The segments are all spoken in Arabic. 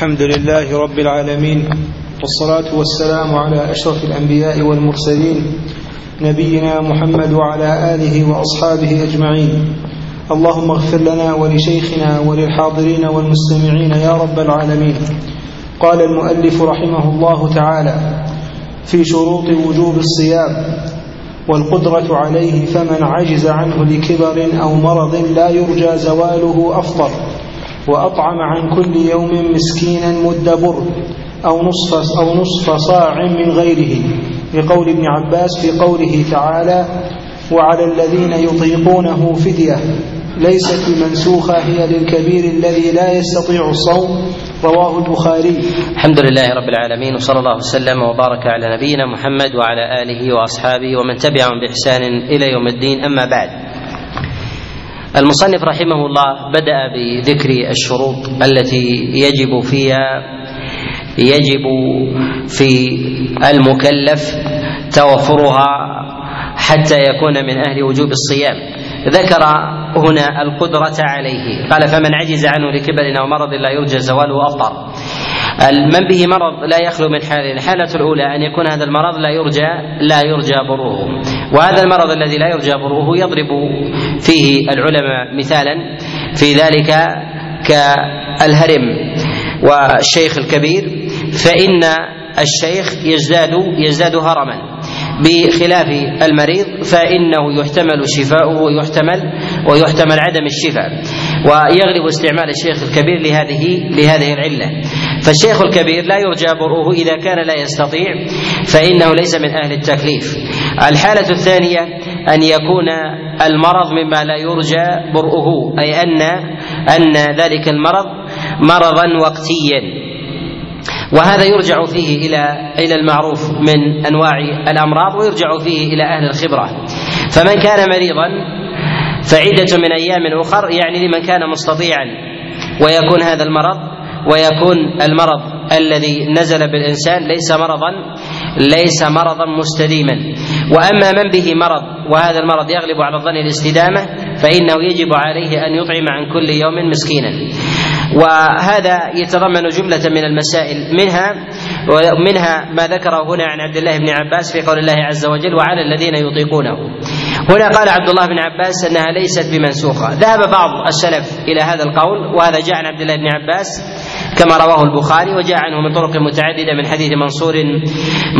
الحمد لله رب العالمين والصلاة والسلام على أشرف الأنبياء والمرسلين نبينا محمد وعلى آله وأصحابه أجمعين. اللهم اغفر لنا ولشيخنا وللحاضرين والمستمعين يا رب العالمين. قال المؤلف رحمه الله تعالى في شروط وجوب الصيام والقدرة عليه فمن عجز عنه لكبر أو مرض لا يرجى زواله أفطر وأطعم عن كل يوم مسكينا مد بر أو نصف, أو نصف صاع من غيره لقول ابن عباس في قوله تعالى وعلى الذين يطيقونه فدية ليست المنسوخة هي للكبير الذي لا يستطيع الصوم رواه البخاري. الحمد لله رب العالمين وصلى الله وسلم وبارك على نبينا محمد وعلى آله وأصحابه ومن تبعهم بإحسان إلى يوم الدين أما بعد. المصنف رحمه الله بدأ بذكر الشروط التي يجب فيها يجب في المكلف توفرها حتى يكون من أهل وجوب الصيام. ذكر هنا القدرة عليه. قال فمن عجز عنه لكبر أو مرض لا يرجى زواله أفطر من به مرض لا يخلو من حالين الحالة الأولى أن يكون هذا المرض لا يرجى لا يرجى بروه وهذا المرض الذي لا يرجى بروه يضرب فيه العلماء مثالا في ذلك كالهرم والشيخ الكبير. فإن الشيخ يزداد يزداد هرما بخلاف المريض فإنه يحتمل شفاؤه ويحتمل ويحتمل عدم الشفاء. ويغلب استعمال الشيخ الكبير لهذه لهذه العلة. فالشيخ الكبير لا يرجى برؤه إذا كان لا يستطيع فإنه ليس من أهل التكليف. الحالة الثانية أن يكون المرض مما لا يرجى برؤه أي أن أن ذلك المرض مرضا وقتيا. وهذا يرجع فيه إلى إلى المعروف من أنواع الأمراض ويرجع فيه إلى أهل الخبرة. فمن كان مريضا فعدة من أيام أخر يعني لمن كان مستطيعا ويكون هذا المرض ويكون المرض الذي نزل بالإنسان ليس مرضا ليس مرضا مستديما. وأما من به مرض وهذا المرض يغلب على الظن الاستدامة فإنه يجب عليه أن يطعم عن كل يوم مسكينا. وهذا يتضمن جملة من المسائل. منها ومنها ما ذكره هنا عن عبد الله بن عباس في قول الله عز وجل وعلى الذين يطيقونه هنا قال عبد الله بن عباس أنها ليست بمنسوخة. ذهب بعض السلف إلى هذا القول وهذا جاء عن عبد الله بن عباس. كما رواه البخاري وجاء عنه من طرق متعددة من حديث منصور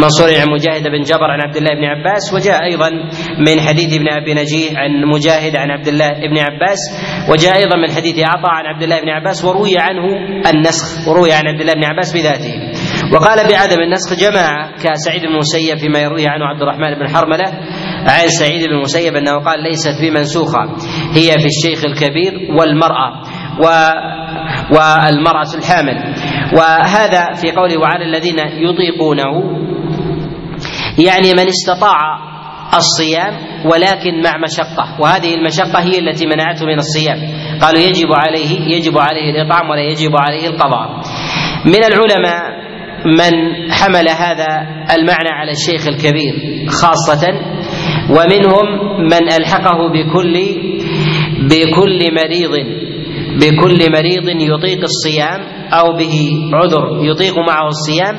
منصور عن مجاهد بن جبر عن عبد الله بن عباس وجاء أيضا من حديث ابن أبي نجيح عن مجاهد عن عبد الله بن عباس وجاء أيضا من حديث عطاء عن عبد الله بن عباس وروي عنه النسخ وروي عن عبد الله بن عباس بذاته. وقال بعدم النسخ جماعة كسعيد بن المسيب فيما يرويه عنه عبد الرحمن بن حرملة عن سعيد بن المسيب أنه قال ليست بمنسوخه هي في الشيخ الكبير والمرأة. و والمرأة الحامل. وهذا في قوله وعلى الذين يطيقونه يعني من استطاع الصيام ولكن مع مشقة. وهذه المشقة هي التي منعته من الصيام. قالوا يجب عليه يجب عليه الإطعام ولا يجب عليه القضاء. من العلماء من حمل هذا المعنى على الشيخ الكبير خاصة ومنهم من ألحقه بكل بكل مريض. بكل مريض يطيق الصيام أو به عذر يطيق معه الصيام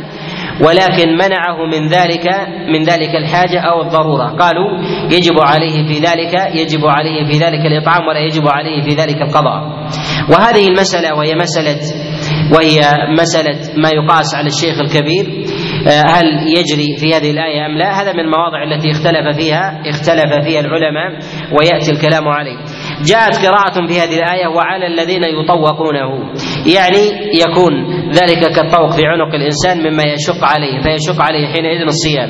ولكن منعه من ذلك من ذلك الحاجة أو الضرورة. قالوا يجب عليه في ذلك يجب عليه في ذلك الإطعام ولا يجب عليه في ذلك القضاء. وهذه المسألة وهي مسألة وهي مسألة ما يقاس على الشيخ الكبير هل يجري في هذه الآية أم لا؟ هذا من المواضع التي اختلف فيها اختلف فيها العلماء ويأتي الكلام عليه. جاءت قراءة في هذه الآية وعلى الذين يطوقونه. يعني يكون ذلك كالطوق في عنق الإنسان مما يشق عليه فيشق عليه حينئذ الصيام.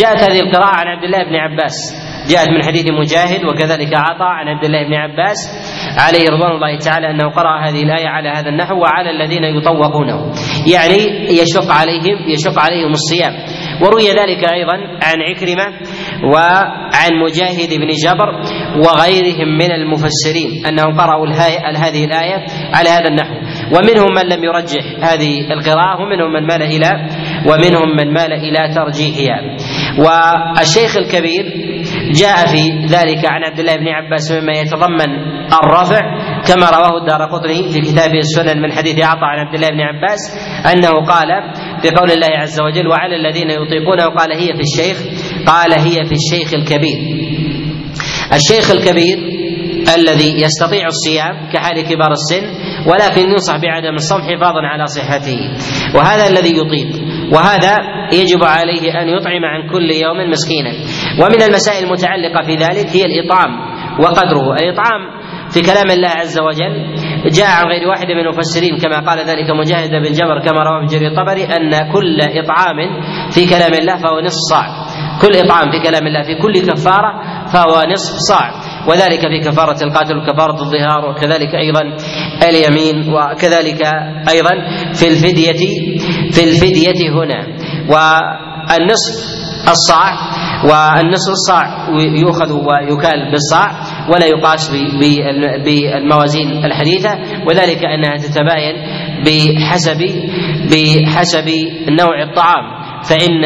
جاءت هذه القراءة عن عبد الله بن عباس. جاءت من حديث مجاهد وكذلك عطاء عن عبد الله بن عباس. عليه رضوان الله تعالى أنه قرأ هذه الآية على هذا النحو وعلى الذين يطوقونه. يعني يشق عليهم يشق عليهم الصيام. وروي ذلك أيضا عن عكرمة وعن مجاهد بن جبر وغيرهم من المفسرين أنهم قرأوا هذه الآية على هذا النحو. ومنهم من لم يرجح هذه القراءة ومنهم من مال إلى ومنهم من مال إلى ترجيحها. والشيخ الكبير جاء في ذلك عن عبد الله بن عباس مما يتضمن الرفع كما رواه الدار قطني في كتابه السنن من حديث عطاء عن عبد الله بن عباس أنه قال في قول الله عز وجل وعلى الذين يطيقونه قال هي في الشيخ قال هي في الشيخ الكبير. الشيخ الكبير الذي يستطيع الصيام كحال كبار السن ولكن ينصح بعدم الصوم حفاظا على صحته. وهذا الذي يطيق وهذا يجب عليه أن يطعم عن كل يوم مسكينا. ومن المسائل المتعلقة في ذلك هي الإطعام وقدره. الإطعام في كلام الله عز وجل جاء عن غير واحد من المفسرين كما قال ذلك مجاهد بن جبر كما رواه ابن جرير الطبري أن كل إطعام في كلام الله فهو نصف صاع. كل إطعام في كلام الله في كل كفارة فهو نصف صاع. وذلك في كفارة القاتل وكفارة الظهار وكذلك أيضا اليمين وكذلك أيضا في الفدية في الفدية هنا. والنصف الصاع والنصف الصاع يؤخذ ويكال بالصاع ولا يقاس بالموازين الحديثة. وذلك أنها تتباين بحسب بحسب نوع الطعام. فإن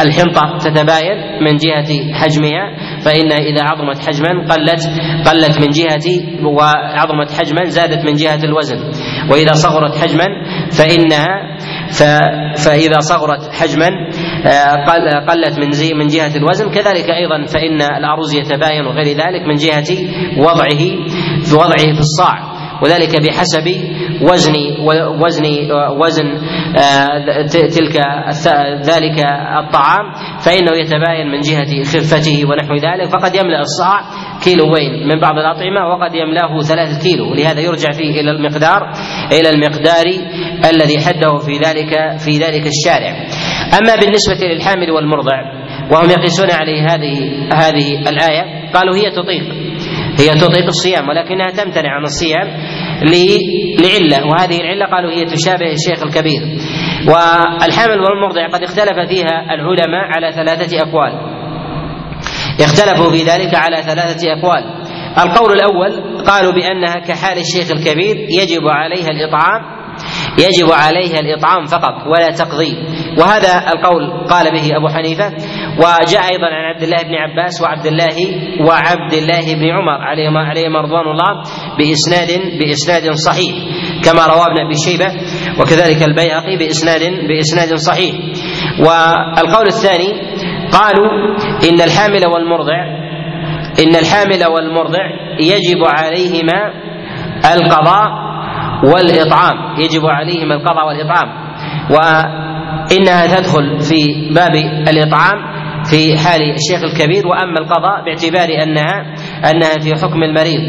الحنطة تتباين من جهة حجمها فإنها إذا عظمت حجما قلت قلت من جهة وعظمت حجما زادت من جهة الوزن. وإذا صغرت حجما فإنها فإذا صغرت حجما قلت من من جهة الوزن. كذلك أيضا فإن الأرز يتباين وغير ذلك من جهة وضعه وضعه في الصاع. وذلك بحسب وزن وزن وزن تلك ذلك الطعام فإنه يتباين من جهة خفته ونحو ذلك فقد يملأ الصاع كيلوين من بعض الأطعمة وقد يملأه ثلاثة كيلو لهذا يرجع فيه إلى المقدار إلى المقدار الذي حده في ذلك في ذلك الشارع. أما بالنسبة للحامل والمرضع وهم يقيسون عليه هذه هذه الآية قالوا هي تطيق. هي تطيق الصيام ولكنها تمتنع عن الصيام لعلة وهذه العلة قالوا هي تشابه الشيخ الكبير. والحامل والمرضع قد اختلف فيها العلماء على ثلاثة أقوال. اختلفوا في ذلك على ثلاثة أقوال. القول الأول قالوا بأنها كحال الشيخ الكبير يجب عليها الإطعام يجب عليها الإطعام فقط ولا تقضي. وهذا القول قال به أبو حنيفة وجاء أيضا عن عبد الله بن عباس وعبد الله وعبد الله بن عمر عليهما عليهما رضوان الله بإسناد بإسناد صحيح كما رواه ابن أبي شيبة وكذلك البيهقي بإسناد بإسناد صحيح. والقول الثاني قالوا إن الحامل والمرضع إن الحامل والمرضع يجب عليهما القضاء والإطعام. يجب عليهما القضاء والإطعام. وإنها تدخل في باب الإطعام في حال الشيخ الكبير. وأما القضاء باعتبار أنها أنها في حكم المريض.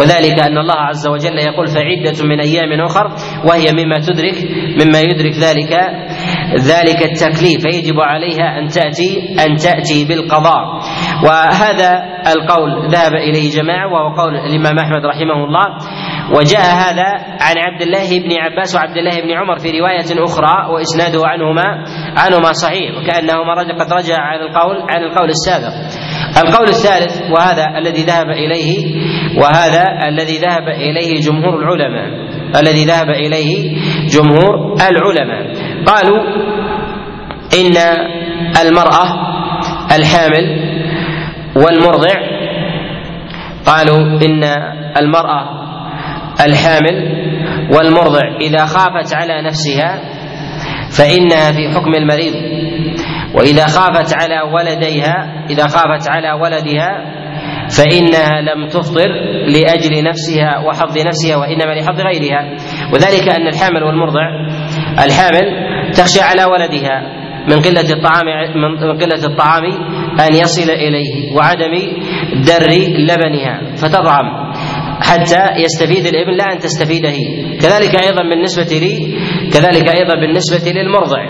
وذلك أن الله عز وجل يقول فعدة من أيام أخر وهي مما تدرك مما يدرك ذلك ذلك التكليف. فيجب عليها أن تأتي أن تأتي بالقضاء. وهذا القول ذهب إليه جماعة وهو قول الإمام أحمد رحمه الله. وجاء هذا عن عبد الله بن عباس وعبد الله بن عمر في رواية أخرى وإسناده عنهما عنهما صحيح وكأنهما قد رجع عن القول عن القول السابق. القول الثالث وهذا الذي ذهب إليه وهذا الذي ذهب إليه جمهور العلماء الذي ذهب إليه جمهور العلماء. قالوا إن المرأة الحامل والمرضع قالوا إن المرأة الحامل والمرضع إذا خافت على نفسها فإنها في حكم المريض. وإذا خافت على ولديها إذا خافت على ولدها فإنها لم تفطر لأجل نفسها وحظ نفسها وإنما لحظ غيرها. وذلك أن الحامل والمرضع الحامل تخشى على ولدها من قلة الطعام من قلة الطعام أن يصل إليه وعدم در لبنها فتطعم. حتى يستفيد الابن لا أن تستفيد هي. كذلك أيضا بالنسبة لي كذلك أيضا بالنسبة للمرضع.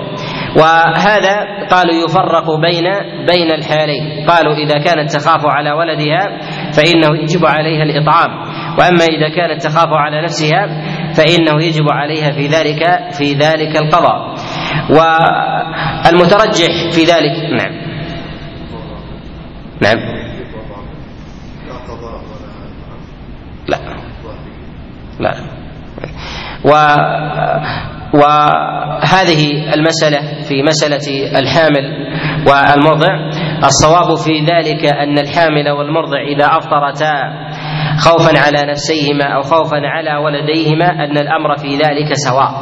وهذا قالوا يفرق بين بين الحالين. قالوا إذا كانت تخاف على ولدها فإنه يجب عليها الإطعام. وأما إذا كانت تخاف على نفسها فإنه يجب عليها في ذلك في ذلك القضاء. والمترجح في ذلك نعم. نعم لا لا. و وهذه المسألة في مسألة الحامل والمرضع. الصواب في ذلك أن الحامل والمرضع إذا أفطرتا خوفا على نفسيهما أو خوفا على ولديهما أن الأمر في ذلك سواء.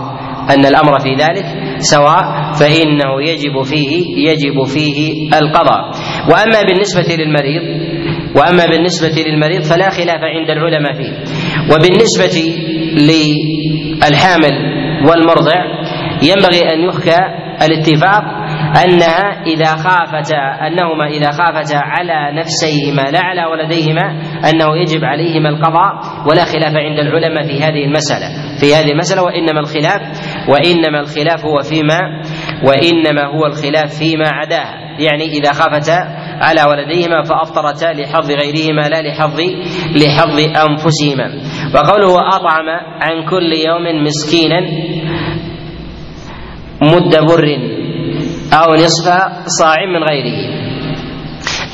أن الأمر في ذلك سواء فإنه يجب فيه يجب فيه القضاء. وأما بالنسبة للمريض وأما بالنسبة للمريض فلا خلاف عند العلماء فيه. وبالنسبة للحامل والمرضع ينبغي أن يحكى الاتفاق أنها إذا خافتا أنهما إذا خافتا على نفسيهما لا على ولديهما أنه يجب عليهما القضاء ولا خلاف عند العلماء في هذه المسألة. في هذه المسألة وإنما الخلاف وإنما الخلاف هو فيما وإنما هو الخلاف فيما عداها. يعني إذا خافتا على ولديهما فأفطرتا لحظ غيرهما لا لحظ لحظ أنفسهما. وقوله أطعم عن كل يوم مسكينا مد بر أو نصف صاع من غيره.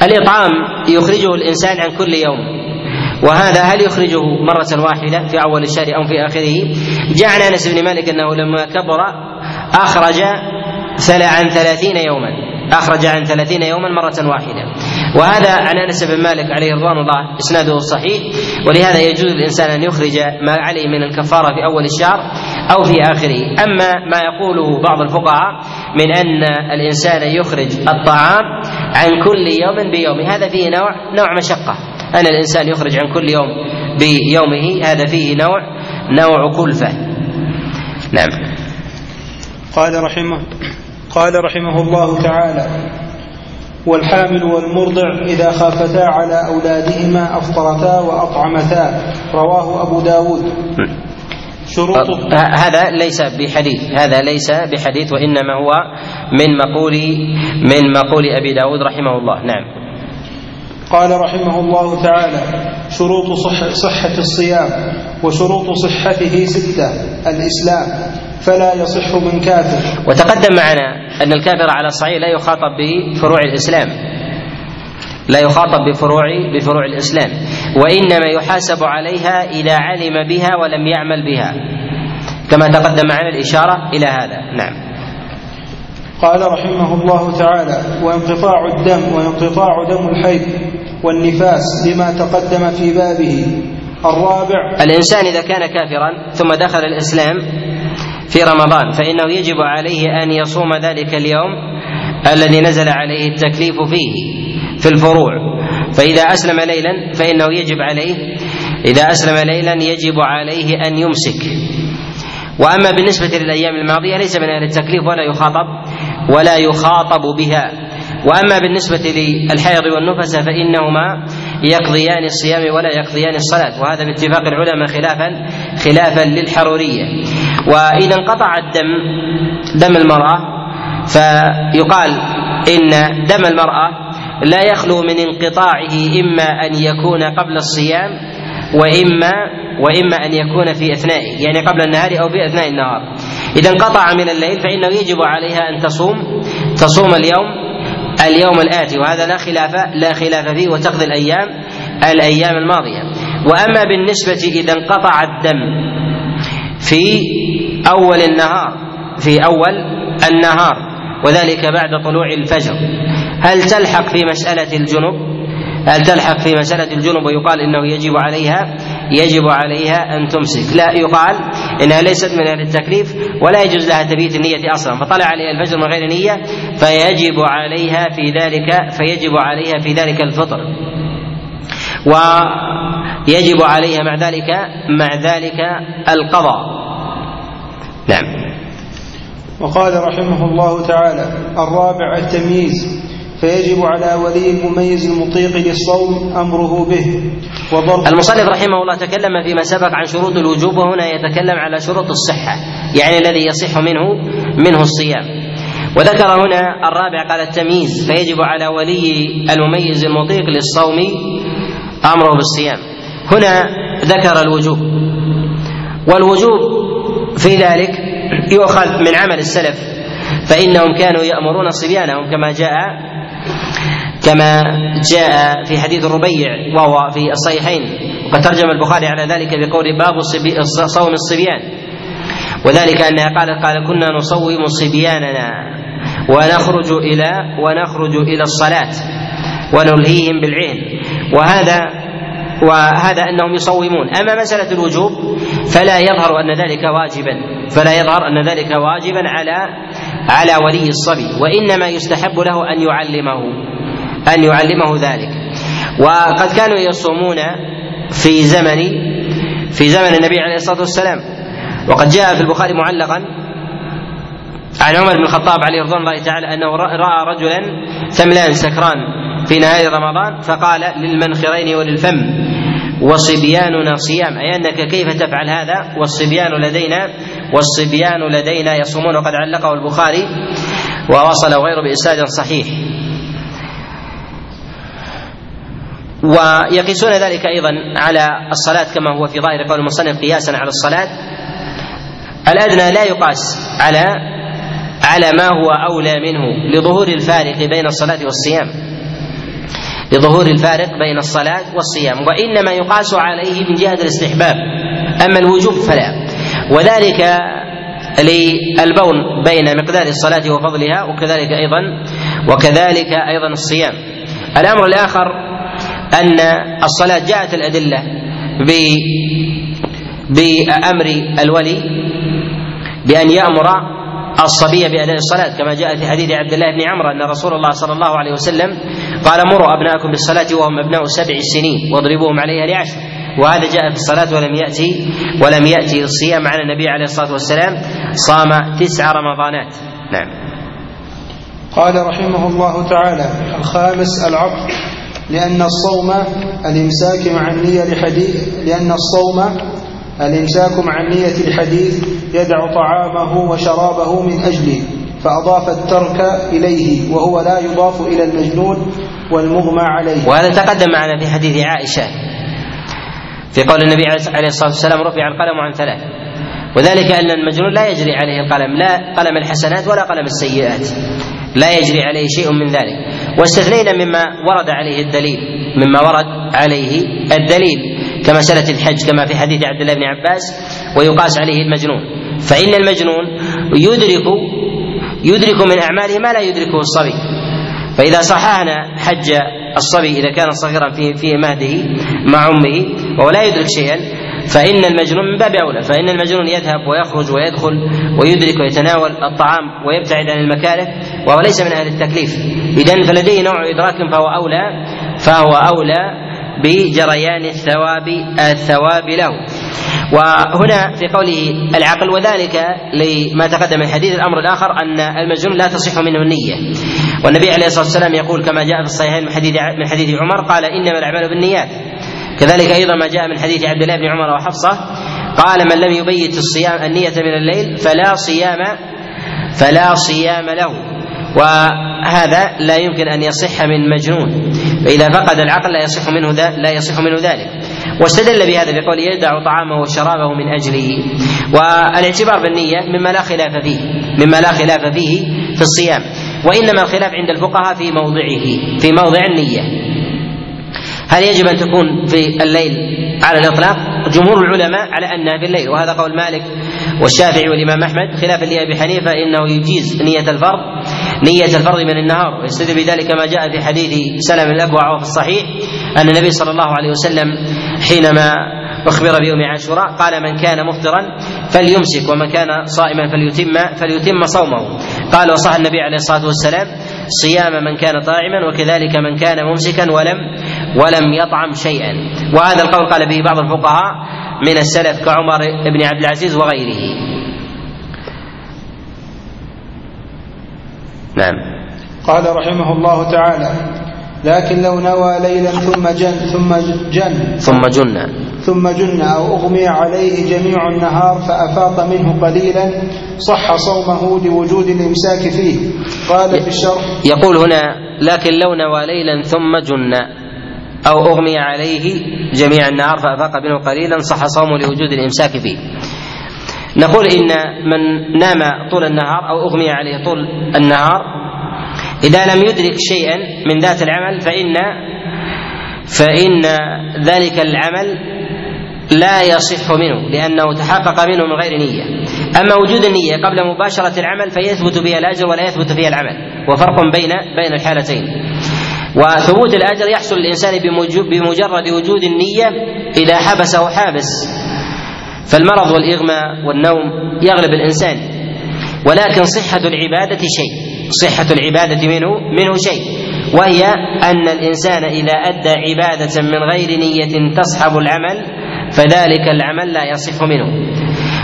الإطعام يخرجه الإنسان عن كل يوم وهذا هل يخرجه مرة واحدة في أول الشهر أو في آخره؟ جاء عن أنس بن مالك أنه لما كبر أخرج عن ثلاثين يوما. أخرج عن ثلاثين يوما مرة واحدة. وهذا عن أنس بن مالك عليه رضوان الله إسناده صحيح ولهذا يجوز للإنسان أن يخرج ما عليه من الكفارة في أول الشهر أو في آخره. أما ما يقوله بعض الفقهاء من أن الإنسان يخرج الطعام عن كل يوم بيوم هذا فيه نوع نوع مشقة. أن الإنسان يخرج عن كل يوم بيومه هذا فيه نوع نوع كلفة. نعم. قال رحمه قال رحمه الله تعالى والحامل والمرضع إذا خافتا على أولادهما أفطرتا وأطعمتا. رواه أبو داود. شروط هذا ليس بحديث هذا ليس بحديث وإنما هو من مقول من مقول أبي داود رحمه الله. نعم. قال رحمه الله تعالى شروط صح صحة الصيام وشروط صحته ستة الإسلام فلا يصح من كافر. وتقدم معنا أن الكافر على الصحيح لا يخاطب بفروع الإسلام. لا يخاطب بفروع بفروع الإسلام. وإنما يحاسب عليها إذا علم بها ولم يعمل بها. كما تقدم معنا الإشارة إلى هذا. نعم. قال رحمه الله تعالى وانقطاع الدم وانقطاع دم الحيض والنفاس لما تقدم في بابه. الرابع الإنسان إذا كان كافرا ثم دخل الإسلام في رمضان فإنه يجب عليه أن يصوم ذلك اليوم الذي نزل عليه التكليف فيه في الفروع. فإذا أسلم ليلا فإنه يجب عليه إذا أسلم ليلا يجب عليه أن يمسك. وأما بالنسبة للأيام الماضية ليس من أهل التكليف ولا يخاطب ولا يخاطب بها. وأما بالنسبة للحيض والنفس فإنهما يقضيان الصيام ولا يقضيان الصلاة. وهذا باتفاق العلماء خلافا خلافا للحرورية. وإذا انقطع الدم دم المرأة فيقال إن دم المرأة لا يخلو من انقطاعه إما أن يكون قبل الصيام وإما وإما أن يكون في أثنائه يعني قبل النهار أو في أثناء النهار. إذا انقطع من الليل فإنه يجب عليها أن تصوم تصوم اليوم اليوم الآتي وهذا لا خلاف لا خلاف فيه وتقضي الأيام الأيام الماضية. وأما بالنسبة إذا انقطع الدم في أول النهار في أول النهار وذلك بعد طلوع الفجر. هل تلحق في مسألة الجنب هل تلحق في مسألة الجنب ويقال إنه يجب عليها يجب عليها أن تمسك. لا يقال إنها ليست من أهل التكليف ولا يجوز لها تبيت النية أصلا. فطلع عليها الفجر من غير نية فيجب عليها في ذلك فيجب عليها في ذلك الفطر. ويجب عليها مع ذلك مع ذلك القضاء. نعم. وقال رحمه الله تعالى الرابع التمييز فيجب على ولي المميز المطيق للصوم أمره به وضرب المصنف رحمه الله تكلم فيما سبق عن شروط الوجوب وهنا يتكلم على شروط الصحة يعني الذي يصح منه منه الصيام. وذكر هنا الرابع قال التمييز فيجب على ولي المميز المطيق للصوم أمره بالصيام. هنا ذكر الوجوب والوجوب في ذلك يؤخذ من عمل السلف. فإنهم كانوا يأمرون صبيانهم كما جاء كما جاء في حديث الربيع وهو في الصحيحين. وقد ترجم البخاري على ذلك بقول باب صوم الصبيان. وذلك أنها قالت قال كنا نصوم صبياننا ونخرج إلى ونخرج إلى الصلاة ونلهيهم بالعين. وهذا وهذا أنهم يصومون. أما مسألة الوجوب فلا يظهر أن ذلك واجبا. فلا يظهر أن ذلك واجبا على على ولي الصبي. وإنما يستحب له أن يعلمه أن يعلمه ذلك. وقد كانوا يصومون في زمن في زمن النبي عليه الصلاة والسلام. وقد جاء في البخاري معلقا عن عمر بن الخطاب عليه رضوان الله تعالى أنه رأى رجلا ثملان سكران في نهاية رمضان فقال للمنخرين وللفم. وصبياننا صيام. أي أنك كيف تفعل هذا؟ والصبيان لدينا والصبيان لدينا يصومون. وقد علقه البخاري ووصل غيره بإسناد صحيح. ويقيسون ذلك أيضا على الصلاة كما هو في ظاهر قول المصنف قياسا على الصلاة. الأدنى لا يقاس على على ما هو أولى منه لظهور الفارق بين الصلاة والصيام. لظهور الفارق بين الصلاة والصيام وإنما يقاس عليه من جهة الاستحباب أما الوجوب فلا. وذلك للبون بين مقدار الصلاة وفضلها وكذلك أيضا وكذلك أيضا الصيام. الأمر الآخر أن الصلاة جاءت الأدلة بأمر الولي بأن يأمر الصبي بأداء الصلاة كما جاء في حديث عبد الله بن عمرو أن رسول الله صلى الله عليه وسلم قال مروا أبناءكم بالصلاة وهم أبناء سبع سنين واضربوهم عليها لعشر. وهذا جاء في الصلاة ولم يأتي ولم يأتي الصيام مع النبي عليه الصلاة والسلام صام تسع رمضانات. نعم. قال رحمه الله تعالى الخامس العقد لأن الصوم الإمساك مع النية لحديث لأن الصوم الإمساك عن نية الحديث يدع طعامه وشرابه من أجله فأضاف الترك إليه وهو لا يضاف إلى المجنون والمغمى عليه. وهذا تقدم معنا في حديث عائشة في قول النبي عليه الصلاة والسلام رفع القلم عن ثلاث وذلك أن المجنون لا يجري عليه القلم لا قلم الحسنات ولا قلم السيئات لا يجري عليه شيء من ذلك. واستثنينا مما ورد عليه الدليل مما ورد عليه الدليل. كمسألة الحج كما في حديث عبد الله بن عباس ويقاس عليه المجنون. فإن المجنون يدرك يدرك من أعماله ما لا يدركه الصبي. فإذا صححنا حج الصبي إذا كان صغيرا في في مهده مع أمه وهو لا يدرك شيئا فإن المجنون من باب أولى. فإن المجنون يذهب ويخرج ويدخل ويدرك ويتناول الطعام ويبتعد عن المكاره وهو ليس من أهل التكليف. إذا فلديه نوع إدراك فهو أولى فهو أولى بجريان الثواب الثواب له. وهنا في قوله العقل وذلك لما تقدم الحديث الأمر الآخر أن المجنون لا تصح منه النية. والنبي عليه الصلاة والسلام يقول كما جاء في الصحيحين من حديث من حديث عمر قال إنما الأعمال بالنيات. كذلك أيضا ما جاء من حديث عبد الله بن عمر وحفصة قال من لم يبيت الصيام النية من الليل فلا صيام فلا صيام له. وهذا لا يمكن أن يصح من مجنون. فإذا فقد العقل لا يصح منه لا يصح منه ذلك. واستدل بهذا بقول يدع طعامه وشرابه من أجله. والاعتبار بالنية مما لا خلاف فيه مما لا خلاف فيه في الصيام. وإنما الخلاف عند الفقهاء في موضعه في موضع النية. هل يجب أن تكون في الليل على الإطلاق؟ جمهور العلماء على أنها في الليل. وهذا قول مالك والشافعي والإمام أحمد خلافا لأبي حنيفة إنه يجيز نية الفرض. نية الفرض من النهار. ويستدل بذلك ما جاء في حديث سلم الأكوع وفي الصحيح أن النبي صلى الله عليه وسلم حينما أخبر بيوم عاشوراء قال من كان مفطرا فليمسك ومن كان صائما فليتم فليتم صومه. قال وصح النبي عليه الصلاة والسلام صيام من كان طاعما وكذلك من كان ممسكا ولم ولم يطعم شيئا. وهذا القول قال به بعض الفقهاء من السلف كعمر بن عبد العزيز وغيره. نعم. قال رحمه الله تعالى لكن لو نوى ليلا ثم جن ثم جن ثم جن. ثم جن أو أغمي عليه جميع النهار فأفاق منه قليلا صح صومه لوجود الإمساك فيه. قال في الشرح يقول هنا لكن لو نوى ليلا ثم جن. أو أغمي عليه جميع النهار فأفاق منه قليلا صح صومه لوجود الإمساك فيه. نقول إن من نام طول النهار أو أغمي عليه طول النهار إذا لم يدرك شيئا من ذات العمل فإن فإن ذلك العمل لا يصح منه لأنه تحقق منه من غير نية. أما وجود النية قبل مباشرة العمل فيثبت فيها الأجر ولا يثبت فيها العمل. وفرق بين بين الحالتين. وثبوت الأجر يحصل للإنسان بمجرد وجود النية إذا حبسه حابس فالمرض والإغماء والنوم يغلب الإنسان ولكن صحة العبادة شيء. صحة العبادة منه منه شيء وهي أن الإنسان إذا أدى عبادة من غير نية تصحب العمل فذلك العمل لا يصح منه.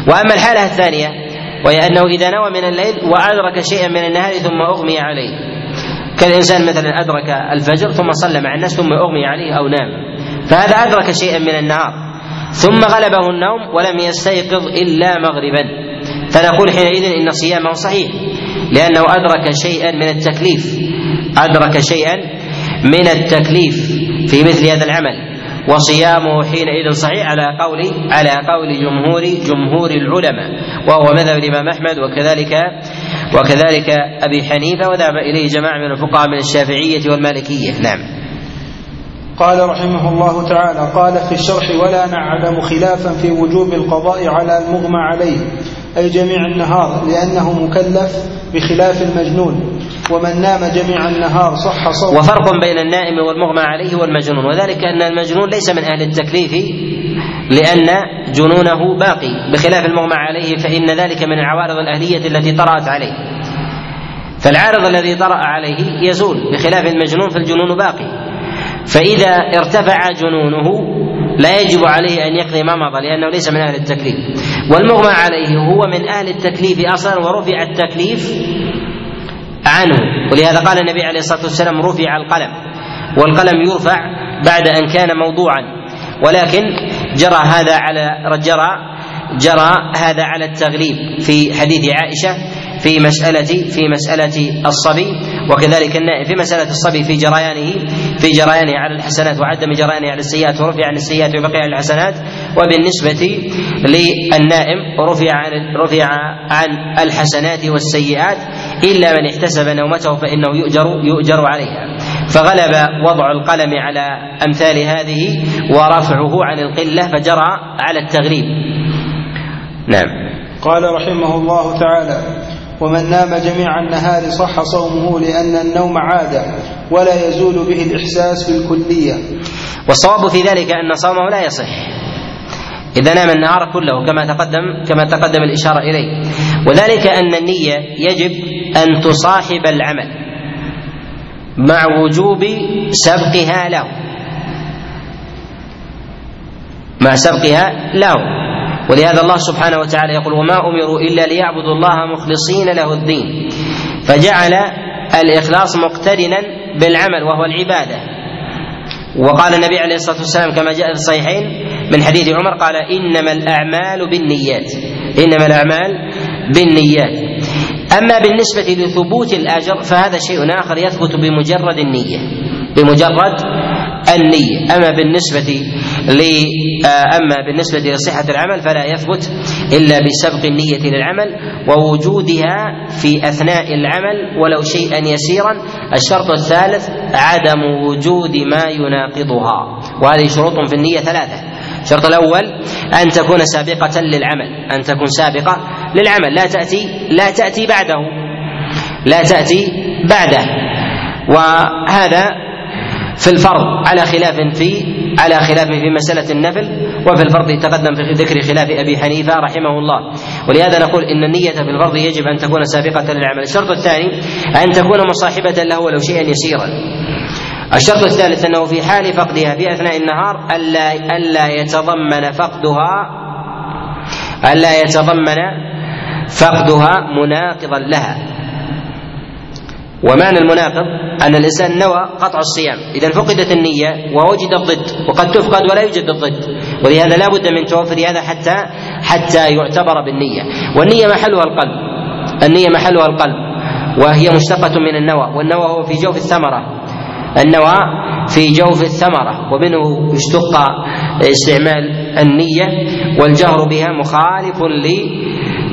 وأما الحالة الثانية وهي أنه إذا نوى من الليل وأدرك شيئا من النهار ثم أغمي عليه. كالإنسان مثلا أدرك الفجر ثم صلى مع الناس ثم أغمي عليه أو نام. فهذا أدرك شيئا من النهار. ثم غلبه النوم ولم يستيقظ إلا مغربا. فنقول حينئذ إن صيامه صحيح لأنه أدرك شيئا من التكليف. أدرك شيئا من التكليف في مثل هذا العمل. وصيامه حينئذ صحيح على قول على قول جمهور جمهور العلماء وهو مذهب الإمام أحمد وكذلك وكذلك أبي حنيفة وذهب إليه جماعة من الفقهاء من الشافعية والمالكية. نعم. قال رحمه الله تعالى قال في الشرح ولا نعلم خلافا في وجوب القضاء على المغمى عليه أي جميع النهار لأنه مكلف بخلاف المجنون ومن نام جميع النهار صح صوته وفرق بين النائم والمغمى عليه والمجنون وذلك أن المجنون ليس من أهل التكليف لأن جنونه باقي. بخلاف المغمى عليه فإن ذلك من العوارض الأهلية التي طرأت عليه. فالعارض الذي طرأ عليه يزول. بخلاف المجنون فالجنون باقي. فإذا ارتفع جنونه لا يجب عليه أن يقضي ما مضى لأنه ليس من أهل التكليف. والمغمى عليه هو من أهل التكليف أصلا ورفع التكليف عنه. ولهذا قال النبي عليه الصلاة والسلام رفع القلم. والقلم يرفع بعد أن كان موضوعا. ولكن جرى هذا على جرى جرى هذا على التغليب في حديث عائشة في مسألة في مسألة الصبي وكذلك النائم في مسألة الصبي في جريانه في جريانه على الحسنات وعدم جريانه على السيئات ورفع عن السيئات وبقي على الحسنات وبالنسبة للنائم رفع عن رفع عن الحسنات والسيئات إلا من احتسب نومته فإنه يؤجر يؤجر عليها. فغلب وضع القلم على أمثال هذه ورفعه عن القلة فجرى على التغليب نعم. قال رحمه الله تعالى ومن نام جميع النهار صح صومه لأن النوم عادة ولا يزول به الإحساس بالكلية والصواب في ذلك أن صومه لا يصح. إذا نام النهار كله كما تقدم كما تقدم الإشارة إليه. وذلك أن النية يجب أن تصاحب العمل. مع وجوب سبقها له. مع سبقها له. ولهذا الله سبحانه وتعالى يقول وما أمروا إلا ليعبدوا الله مخلصين له الدين. فجعل الإخلاص مقترنا بالعمل وهو العبادة. وقال النبي عليه الصلاة والسلام كما جاء في الصحيحين من حديث عمر قال إنما الأعمال بالنيات. إنما الأعمال بالنيات. أما بالنسبة لثبوت الأجر فهذا شيء آخر يثبت بمجرد النية بمجرد النية. أما بالنسبة آه، أما بالنسبة لصحة العمل فلا يثبت إلا بسبق النية للعمل ووجودها في أثناء العمل ولو شيئا يسيرا. الشرط الثالث عدم وجود ما يناقضها وهذه شروط في النية ثلاثة. الشرط الأول أن تكون سابقة للعمل أن تكون سابقة للعمل لا تأتي لا تأتي بعده لا تأتي بعده. وهذا في الفرض على خلاف في على خلاف في مسألة النفل وفي الفرض تقدم في ذكر خلاف أبي حنيفة رحمه الله. ولهذا نقول إن النية في الفرض يجب أن تكون سابقة للعمل. الشرط الثاني أن تكون مصاحبة له ولو شيئا يسيرا. الشرط الثالث أنه في حال فقدها في أثناء النهار ألا ألا يتضمن فقدها ألا يتضمن فقدها مناقضا لها. ومعنى المناقض؟ أن الإنسان نوى قطع الصيام. إذا فقدت النية ووجد الضد وقد تفقد ولا يوجد الضد. ولهذا لا بد من توفر هذا حتى حتى يعتبر بالنية. والنية محلها القلب. النية محلها القلب. وهي مشتقة من النوى. والنوى هو في جوف الثمرة. النوى في جوف الثمرة ومنه اشتق استعمال النية والجهر بها مخالف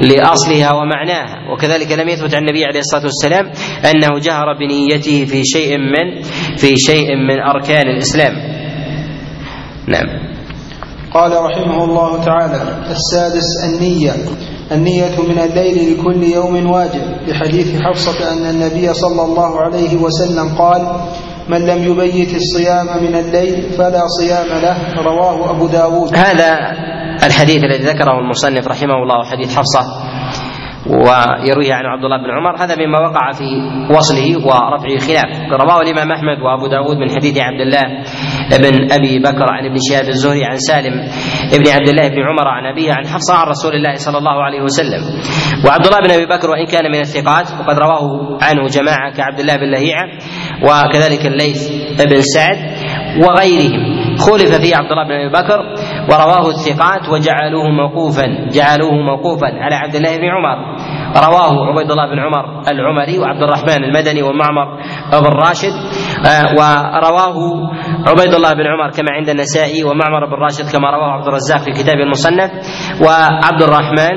لأصلها ومعناها. وكذلك لم يثبت عن النبي عليه الصلاة والسلام أنه جهر بنيته في شيء من في شيء من أركان الإسلام. نعم. قال رحمه الله تعالى السادس النية. النية من الليل لكل يوم واجب. لحديث حفصة أن النبي صلى الله عليه وسلم قال من لم يبيت الصيام من الليل فلا صيام له رواه أبو داود. هذا الحديث الذي ذكره المصنف رحمه الله حديث حفصة ويرويه عن عبد الله بن عمر. هذا مما وقع في وصله ورفعه خلاف. رواه الإمام أحمد وأبو داود من حديث عبد الله بن أبي بكر عن ابن شهاب الزهري عن سالم بن عبد الله بن عمر عن أبيه عن حفصة عن رسول الله صلى الله عليه وسلم. وعبد الله بن أبي بكر وإن كان من الثقات وقد رواه عنه جماعة كعبد الله بن لهيعة وكذلك الليث بن سعد وغيرهم. خولف فيه عبد الله بن أبي بكر ورواه الثقات وجعلوه موقوفا جعلوه موقوفا على عبد الله بن عمر. رواه عبيد الله بن عمر العمري وعبد الرحمن المدني ومعمر بن راشد آه، ورواه عبيد الله بن عمر كما عند النسائي ومعمر بن راشد كما رواه عبد الرزاق في كتابه المصنف وعبد الرحمن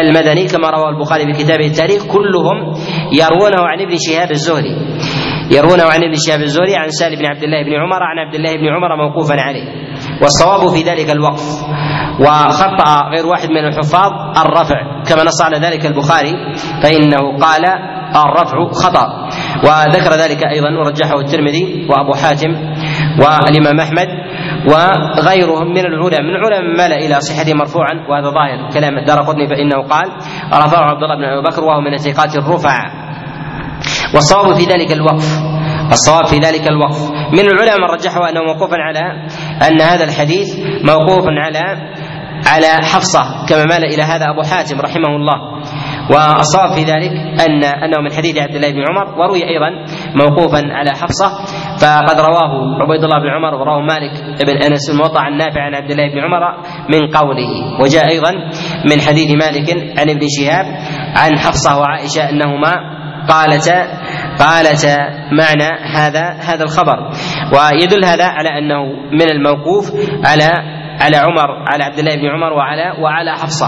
المدني كما رواه البخاري في كتابه التاريخ كلهم يروونه عن ابن شهاب الزهري. يروونه عن ابن شهاب الزهري عن سالم بن عبد الله بن عمر عن عبد الله بن عمر موقوفا عليه. والصواب في ذلك الوقف. وخطأ غير واحد من الحفاظ الرفع. كما نص على ذلك البخاري فإنه قال الرفع خطأ. وذكر ذلك أيضا ورجحه الترمذي وأبو حاتم والإمام أحمد وغيرهم من العلماء. من العلماء مال إلى صحته مرفوعا وهذا ظاهر. كلام الدار قطني فإنه قال رفعه عبد الله بن أبي بكر وهو من الثقات الرفع. والصواب في ذلك الوقف. الصواب في ذلك الوقف. من العلماء من رجحه أنه موقوفا على أن هذا الحديث موقوف على على حفصة كما مال إلى هذا أبو حاتم رحمه الله. والصواب في ذلك أن أنه من حديث عبد الله بن عمر وروي أيضا موقوفا على حفصة. فقد رواه عبيد الله بن عمر ورواه مالك بن أنس الموطأ عن نافع عن عبد الله بن عمر من قوله. وجاء أيضا من حديث مالك عن ابن شهاب عن حفصة وعائشة أنهما قالتا قالتا معنى هذا هذا الخبر ويدل هذا على أنه من الموقوف على على عمر على عبد الله بن عمر وعلى وعلى حفصة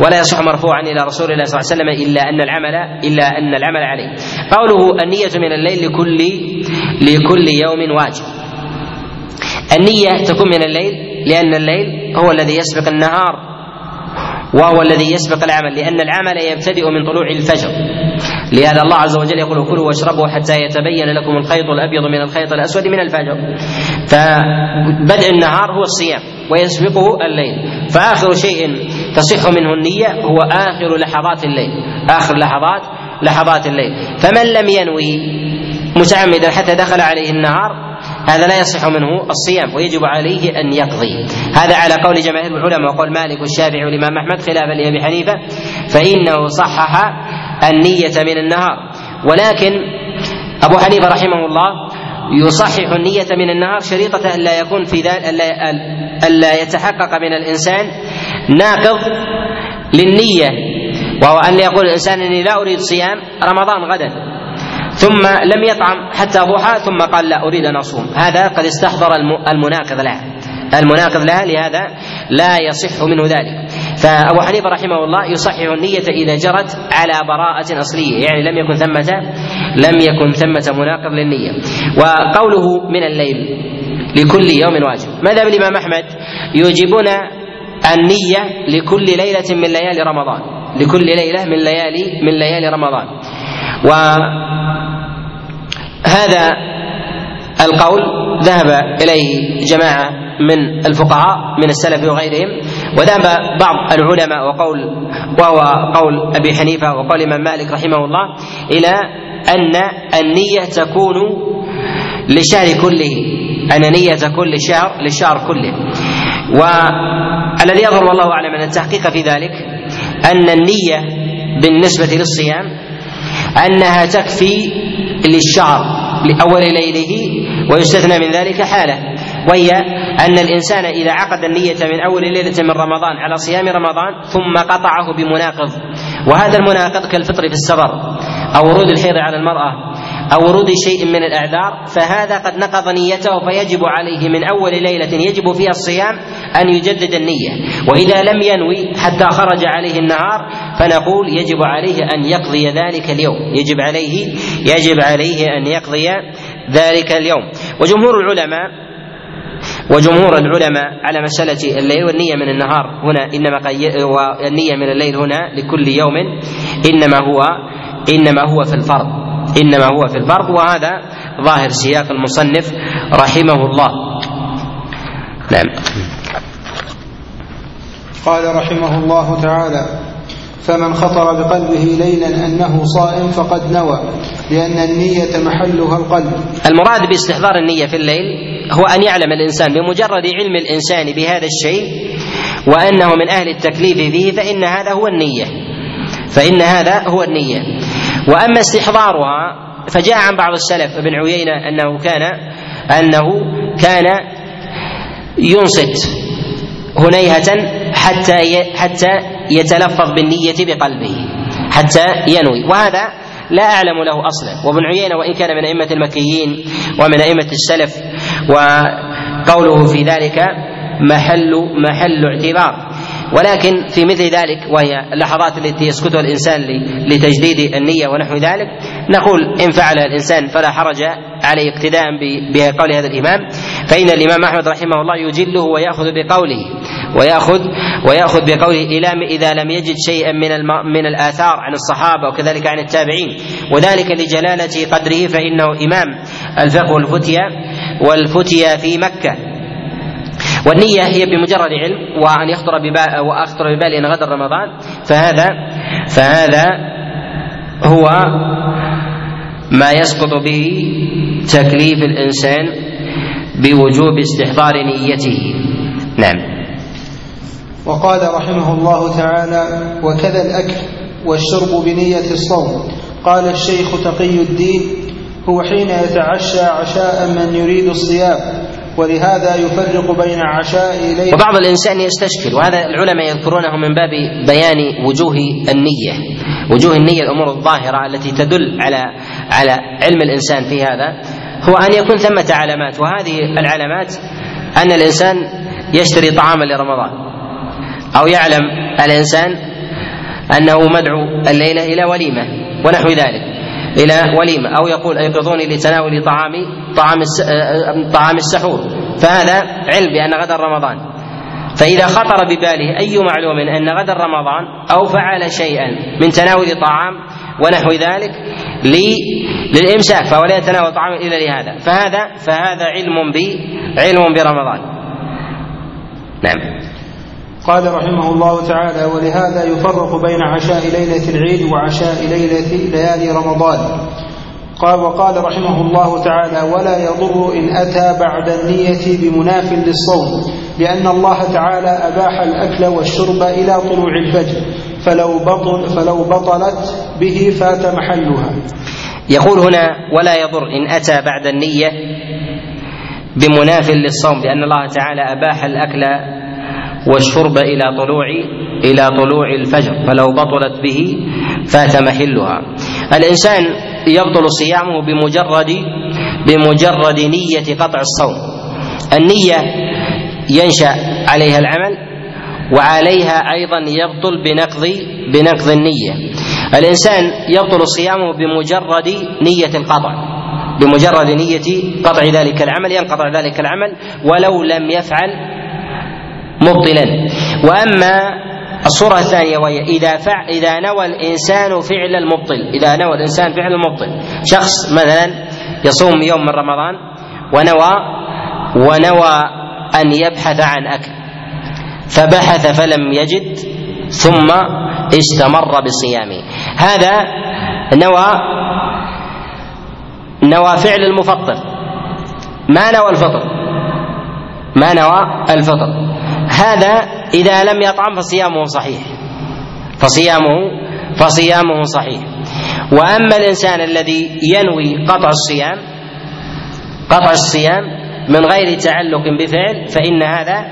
ولا يصح مرفوعا إلى رسول الله صلى الله عليه وسلم إلا أن العمل إلا أن العمل عليه. قوله النية من الليل لكل لكل يوم واجب. النية تكون من الليل لأن الليل هو الذي يسبق النهار وهو الذي يسبق العمل لأن العمل يبتدئ من طلوع الفجر. لهذا الله عز وجل يقول كلوا واشربوا حتى يتبين لكم الخيط الأبيض من الخيط الأسود من الفجر. فبدء النهار هو الصيام ويسبقه الليل. فآخر شيء تصح منه النية هو آخر لحظات الليل. آخر لحظات لحظات الليل. فمن لم ينوي متعمدا حتى دخل عليه النهار هذا لا يصح منه الصيام ويجب عليه أن يقضي. هذا على قول جماهير العلماء وقول مالك والشافعي والإمام أحمد خلافا لأبي حنيفة فإنه صحح النية من النهار. ولكن أبو حنيفة رحمه الله يصحح النية من النهار شريطة ألا يكون في ذلك ألا, ألا يتحقق من الإنسان ناقض للنية وهو أن يقول الإنسان إني لا أريد صيام رمضان غدا. ثم لم يطعم حتى ضحى ثم قال لا أريد أن أصوم. هذا قد استحضر المناقض لها المناقض لها لهذا لا يصح منه ذلك. فأبو حنيفة رحمه الله يصحح النية إذا جرت على براءة أصلية. يعني لم يكن ثمة لم يكن ثمة مناقض للنية. وقوله من الليل لكل يوم واجب. ماذا بالإمام أحمد يوجبون النية لكل ليلة من ليالي رمضان. لكل ليلة من ليالي من ليالي رمضان. وهذا القول ذهب إليه جماعة من الفقهاء من السلف وغيرهم وذهب بعض العلماء وقول وهو قول أبي حنيفة وقول الإمام مالك رحمه الله إلى أن النية تكون للشهر كله أن نية تكون للشهر للشهر كله. والذي يظهر والله أعلم أن التحقيق في ذلك أن النية بالنسبة للصيام أنها تكفي للشهر. لأول ليله ويستثنى من ذلك حالة. وهي أن الإنسان إذا عقد النية من أول ليلة من رمضان على صيام رمضان ثم قطعه بمناقض. وهذا المناقض كالفطر في السفر أو ورود الحيض على المرأة أو ورود شيء من الأعذار فهذا قد نقض نيته فيجب عليه من أول ليلة يجب فيها الصيام أن يجدد النية. وإذا لم ينوي حتى خرج عليه النهار فنقول يجب عليه أن يقضي ذلك اليوم. يجب عليه يجب عليه أن يقضي ذلك اليوم. وجمهور العلماء وجمهور العلماء على مسألة الليل والنية من النهار هنا إنما والنية من الليل هنا لكل يوم إنما هو إنما هو في الفرض. إنما هو في الفرض وهذا ظاهر سياق المصنف رحمه الله. نعم. قال رحمه الله تعالى فمن خطر بقلبه ليلا أنه صائم فقد نوى لأن النية محلها القلب. المراد باستحضار النية في الليل هو أن يعلم الإنسان بمجرد علم الإنسان بهذا الشيء وأنه من أهل التكليف به فإن هذا هو النية. فإن هذا هو النية. وأما استحضارها فجاء عن بعض السلف ابن عيينة أنه كان أنه كان ينصت هنيهة حتى حتى يتلفظ بالنية بقلبه حتى ينوي. وهذا لا أعلم له أصلا. وابن عيينة وإن كان من أئمة المكيين ومن أئمة السلف وقوله في ذلك محل محل اعتبار. ولكن في مثل ذلك وهي اللحظات التي يسكتها الإنسان لتجديد النية ونحو ذلك نقول إن فعل الإنسان فلا حرج عليه اقتداء بقول هذا الإمام. فإن الإمام أحمد رحمه الله يجله ويأخذ بقوله وياخذ ويأخذ بقوله إلى إذا لم يجد شيئا من من الآثار عن الصحابة وكذلك عن التابعين. وذلك لجلالة قدره فإنه إمام. الفقه والفتيا والفتيا في مكة. والنية هي بمجرد علم وأن يخطر وأخطر ببالي أن غدا رمضان. فهذا فهذا هو ما يسقط به تكليف الإنسان بوجوب استحضار نيته. نعم. وقال رحمه الله تعالى وكذا الأكل والشرب بنية الصوم. قال الشيخ تقي الدين هو حين يتعشى عشاء من يريد الصيام ولهذا يفرق بين عشاء ليل وبعض الإنسان يستشكل وهذا العلماء يذكرونه من باب بيان وجوه النية. وجوه النية الأمور الظاهرة التي تدل على على علم الإنسان في هذا هو أن يكون ثمة علامات. وهذه العلامات أن الإنسان يشتري طعاما لرمضان. أو يعلم الإنسان أنه مدعو الليلة إلى وليمة ونحو ذلك. إلى وليمة أو يقول أيقظوني لتناول طعامي طعام طعام السحور. فهذا علم بأن غدا رمضان. فإذا خطر بباله أي معلوم أن غدا رمضان أو فعل شيئا من تناول طعام ونحو ذلك لي للإمساك فهو لا يتناول طعاما إلا لهذا. فهذا فهذا علم ب علم برمضان. نعم. قال رحمه الله تعالى ولهذا يفرق بين عشاء ليلة العيد وعشاء ليلة ليالي رمضان. قال وقال رحمه الله تعالى ولا يضر إن أتى بعد النية بمناف للصوم لأن الله تعالى أباح الأكل والشرب إلى طلوع الفجر فلو بطل فلو بطلت به فات محلها. يقول هنا ولا يضر إن أتى بعد النية بمناف للصوم لأن الله تعالى أباح الأكل والشرب إلى طلوع إلى طلوع الفجر فلو بطلت به فات محلها الإنسان يبطل صيامه بمجرد بمجرد نية قطع الصوم. النية ينشأ عليها العمل وعليها أيضا يبطل بنقض بنقض النية. الإنسان يبطل صيامه بمجرد نية القطع بمجرد نية قطع ذلك العمل ينقطع ذلك العمل ولو لم يفعل مبطلا. وأما الصورة الثانية وهي إذا فع إذا نوى الإنسان فعل المبطل، إذا نوى الإنسان فعل المبطل، شخص مثلا يصوم يوم من رمضان ونوى ونوى أن يبحث عن أكل، فبحث فلم يجد ثم استمر بصيامه، هذا نوى نوى فعل المفطر. ما نوى الفطر؟ ما نوى الفطر. هذا إذا لم يطعم فصيامه صحيح. فصيامه فصيامه صحيح. وأما الإنسان الذي ينوي قطع الصيام قطع الصيام من غير تعلق بفعل فإن هذا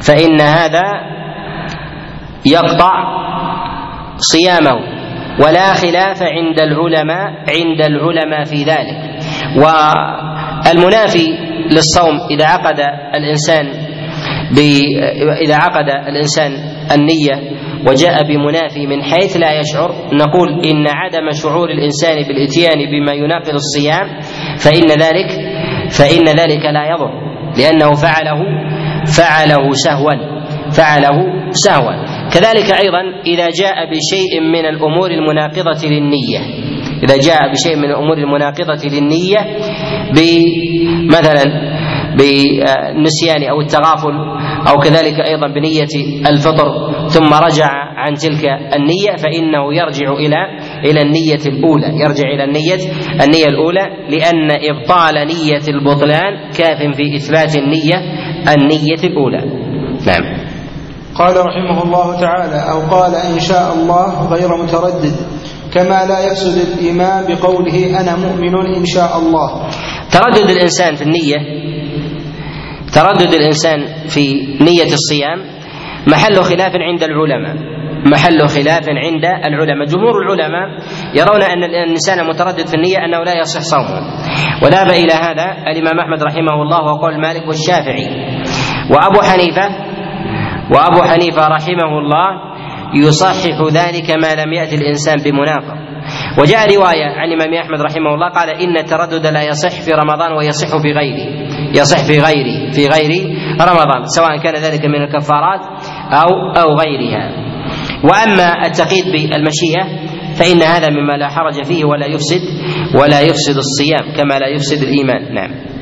فإن هذا يقطع صيامه. ولا خلاف عند العلماء عند العلماء في ذلك. والمنافي للصوم إذا عقد الإنسان إذا عقد الإنسان النية وجاء بمنافي من حيث لا يشعر نقول إن عدم شعور الإنسان بالإتيان بما يناقض الصيام فإن ذلك فإن ذلك لا يضر لأنه فعله فعله سهوا فعله سهوا. كذلك أيضا إذا جاء بشيء من الأمور المناقضة للنية إذا جاء بشيء من الأمور المناقضة للنية بمثلا بالنسيان أو التغافل أو كذلك أيضا بنية الفطر ثم رجع عن تلك النية فإنه يرجع إلى إلى النية الأولى يرجع إلى النية النية الأولى لأن إبطال نية البطلان كاف في إثبات النية النية الأولى. نعم. قال رحمه الله تعالى أو قال إن شاء الله غير متردد كما لا يفسد الايمان بقوله أنا مؤمن إن شاء الله. تردد الإنسان في النية تردد الإنسان في نية الصيام محل خلاف عند العلماء محل خلاف عند العلماء. جمهور العلماء يرون أن الإنسان متردد في النية أنه لا يصح صومه. وذهب إلى هذا الإمام أحمد رحمه الله وقول مالك والشافعي. وأبو حنيفة وأبو حنيفة رحمه الله يصحح ذلك ما لم يأتي الإنسان بمنافق. وجاء رواية عن الإمام أحمد رحمه الله قال إن التردد لا يصح في رمضان ويصح في غيره. يصح في غيره في غير رمضان سواء كان ذلك من الكفارات أو أو غيرها. وأما التقييد بالمشيئة فإن هذا مما لا حرج فيه ولا يفسد ولا يفسد الصيام كما لا يفسد الإيمان. نعم.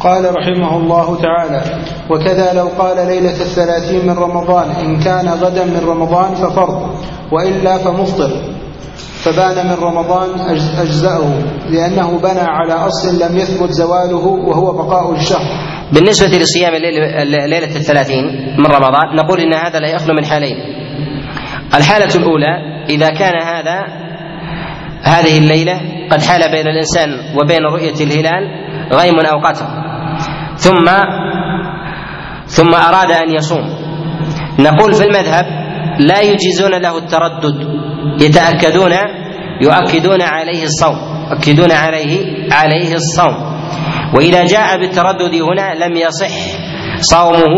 قال رحمه الله تعالى وكذا لو قال ليلة الثلاثين من رمضان إن كان غدا من رمضان ففرض وإلا فمفطر. فبان من رمضان أجزأه لأنه بنى على أصل لم يثبت زواله وهو بقاء الشهر. بالنسبة لصيام ليلة الثلاثين من رمضان نقول إن هذا لا يخلو من حالين. الحالة الأولى إذا كان هذا هذه الليلة قد حال بين الإنسان وبين رؤية الهلال غيم أو قتر ثم ثم أراد أن يصوم. نقول في المذهب لا يجيزون له التردد. يتأكدون يؤكدون عليه الصوم. يؤكدون عليه عليه الصوم. وإذا جاء بالتردد هنا لم يصح صومه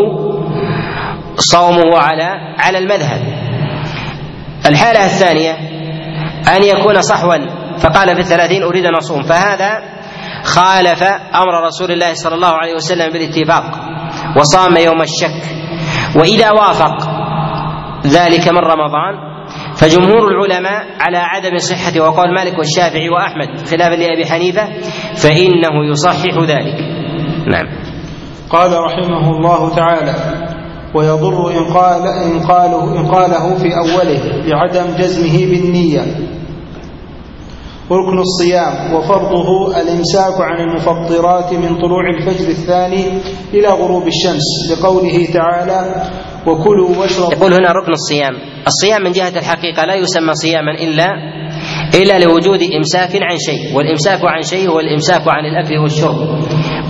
صومه على على المذهب. الحالة الثانية أن يكون صحوا. فقال في الثلاثين أريد أن أصوم. فهذا خالف أمر رسول الله صلى الله عليه وسلم بالاتفاق وصام يوم الشك. وإذا وافق ذلك من رمضان فجمهور العلماء على عدم صحة وقول مالك والشافعي وأحمد خلافا لأبي حنيفة فإنه يصحح ذلك. نعم. قال رحمه الله تعالى ويضر إن قال إن قاله إن قاله في أوله بعدم جزمه بالنية. ركن الصيام وفرضه الإمساك عن المفطرات من طلوع الفجر الثاني إلى غروب الشمس لقوله تعالى وكلوا واشربوا. يقول هنا ركن الصيام. الصيام من جهة الحقيقة لا يسمى صياما إلا إلا لوجود إمساك عن شيء والإمساك عن شيء هو الإمساك عن الأكل والشرب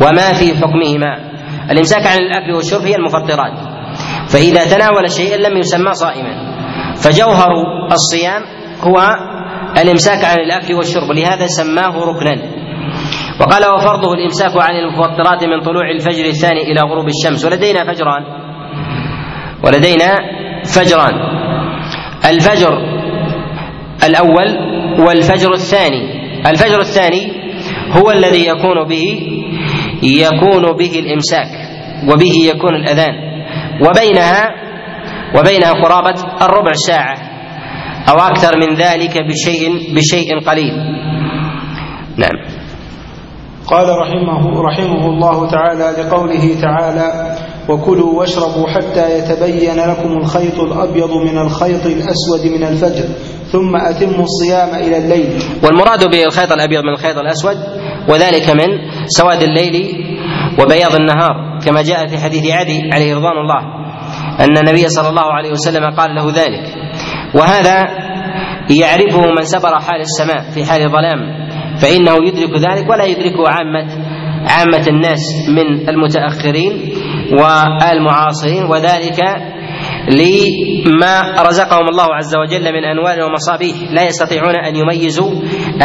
وما في حكمهما. الإمساك عن الأكل والشرب هي المفطرات. فإذا تناول شيئا لم يسمى صائما. فجوهر الصيام هو الإمساك عن الأكل والشرب لهذا سماه ركنا. وقال وفرضه الإمساك عن المفطرات من طلوع الفجر الثاني إلى غروب الشمس. ولدينا فجران. ولدينا فجران. الفجر الأول والفجر الثاني. الفجر الثاني هو الذي يكون به يكون به الإمساك وبه يكون الأذان. وبينها وبينها قرابة الربع ساعة. أو أكثر من ذلك بشيء بشيء قليل. نعم. قال رحمه رحمه الله تعالى لقوله تعالى وكلوا واشربوا حتى يتبين لكم الخيط الأبيض من الخيط الأسود من الفجر ثم أتموا الصيام إلى الليل. والمراد بالخيط الأبيض من الخيط الأسود وذلك من سواد الليل وبياض النهار كما جاء في حديث عدي عليه رضوان الله أن النبي صلى الله عليه وسلم قال له ذلك. وهذا يعرفه من سبر حال السماء في حال ظلام فإنه يدرك ذلك ولا يدركه عامة عامة الناس من المتأخرين والمعاصرين وذلك لما رزقهم الله عز وجل من أنوار ومصابيح. لا يستطيعون أن يميزوا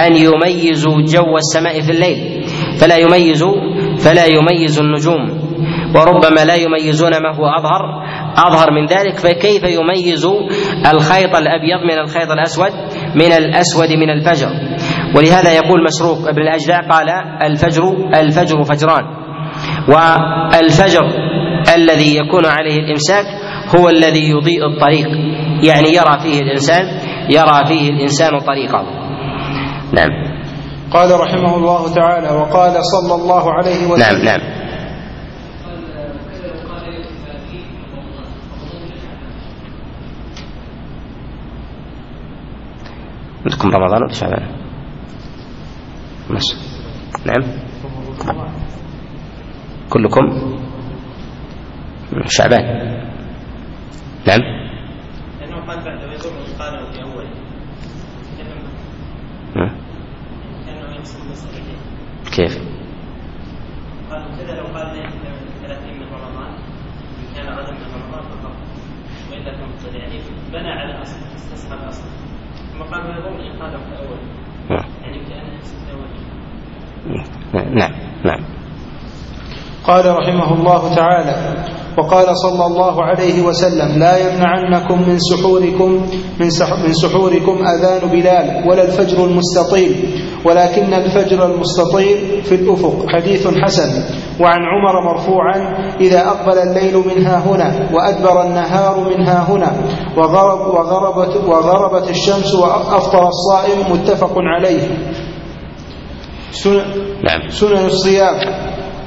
أن يميزوا جو السماء في الليل فلا يميزوا فلا يميز النجوم. وربما لا يميزون ما هو اظهر أظهر من ذلك فكيف يميز الخيط الأبيض من الخيط الأسود من الأسود من الفجر. ولهذا يقول مسروق ابن الاجداء قال الفجر الفجر فجران. والفجر الذي يكون عليه الامساك هو الذي يضيء الطريق. يعني يرى فيه الإنسان يرى فيه الإنسان طريقه. نعم. قال رحمه الله تعالى وقال صلى الله عليه وسلم نعم نعم. عندكم رمضان ولا شعبان؟ ماشي. نعم. كلكم شعبان. نعم. لأنه قال بعد في كيف؟ قال كذا لو قال ليلة 30 من رمضان إن كان غدا من رمضان فقط. وإلا فمبتدع يعني بنى على الأصل استصحى الأصل. ويضم إن قاله في أوله مم. يعني في أوله نعم. نعم. قال رحمه الله تعالى وقال صلى الله عليه وسلم لا يمنعنكم من سحوركم من, من سحوركم أذان بلال ولا الفجر المستطيل ولكن الفجر المستطيل في الأفق. حديث حسن. وعن عمر مرفوعا إذا أقبل الليل منها هنا وأدبر النهار منها هنا وغرب وغربت, وغربت الشمس وأفطر الصائم متفق عليه. سنن نعم. سنن الصيام.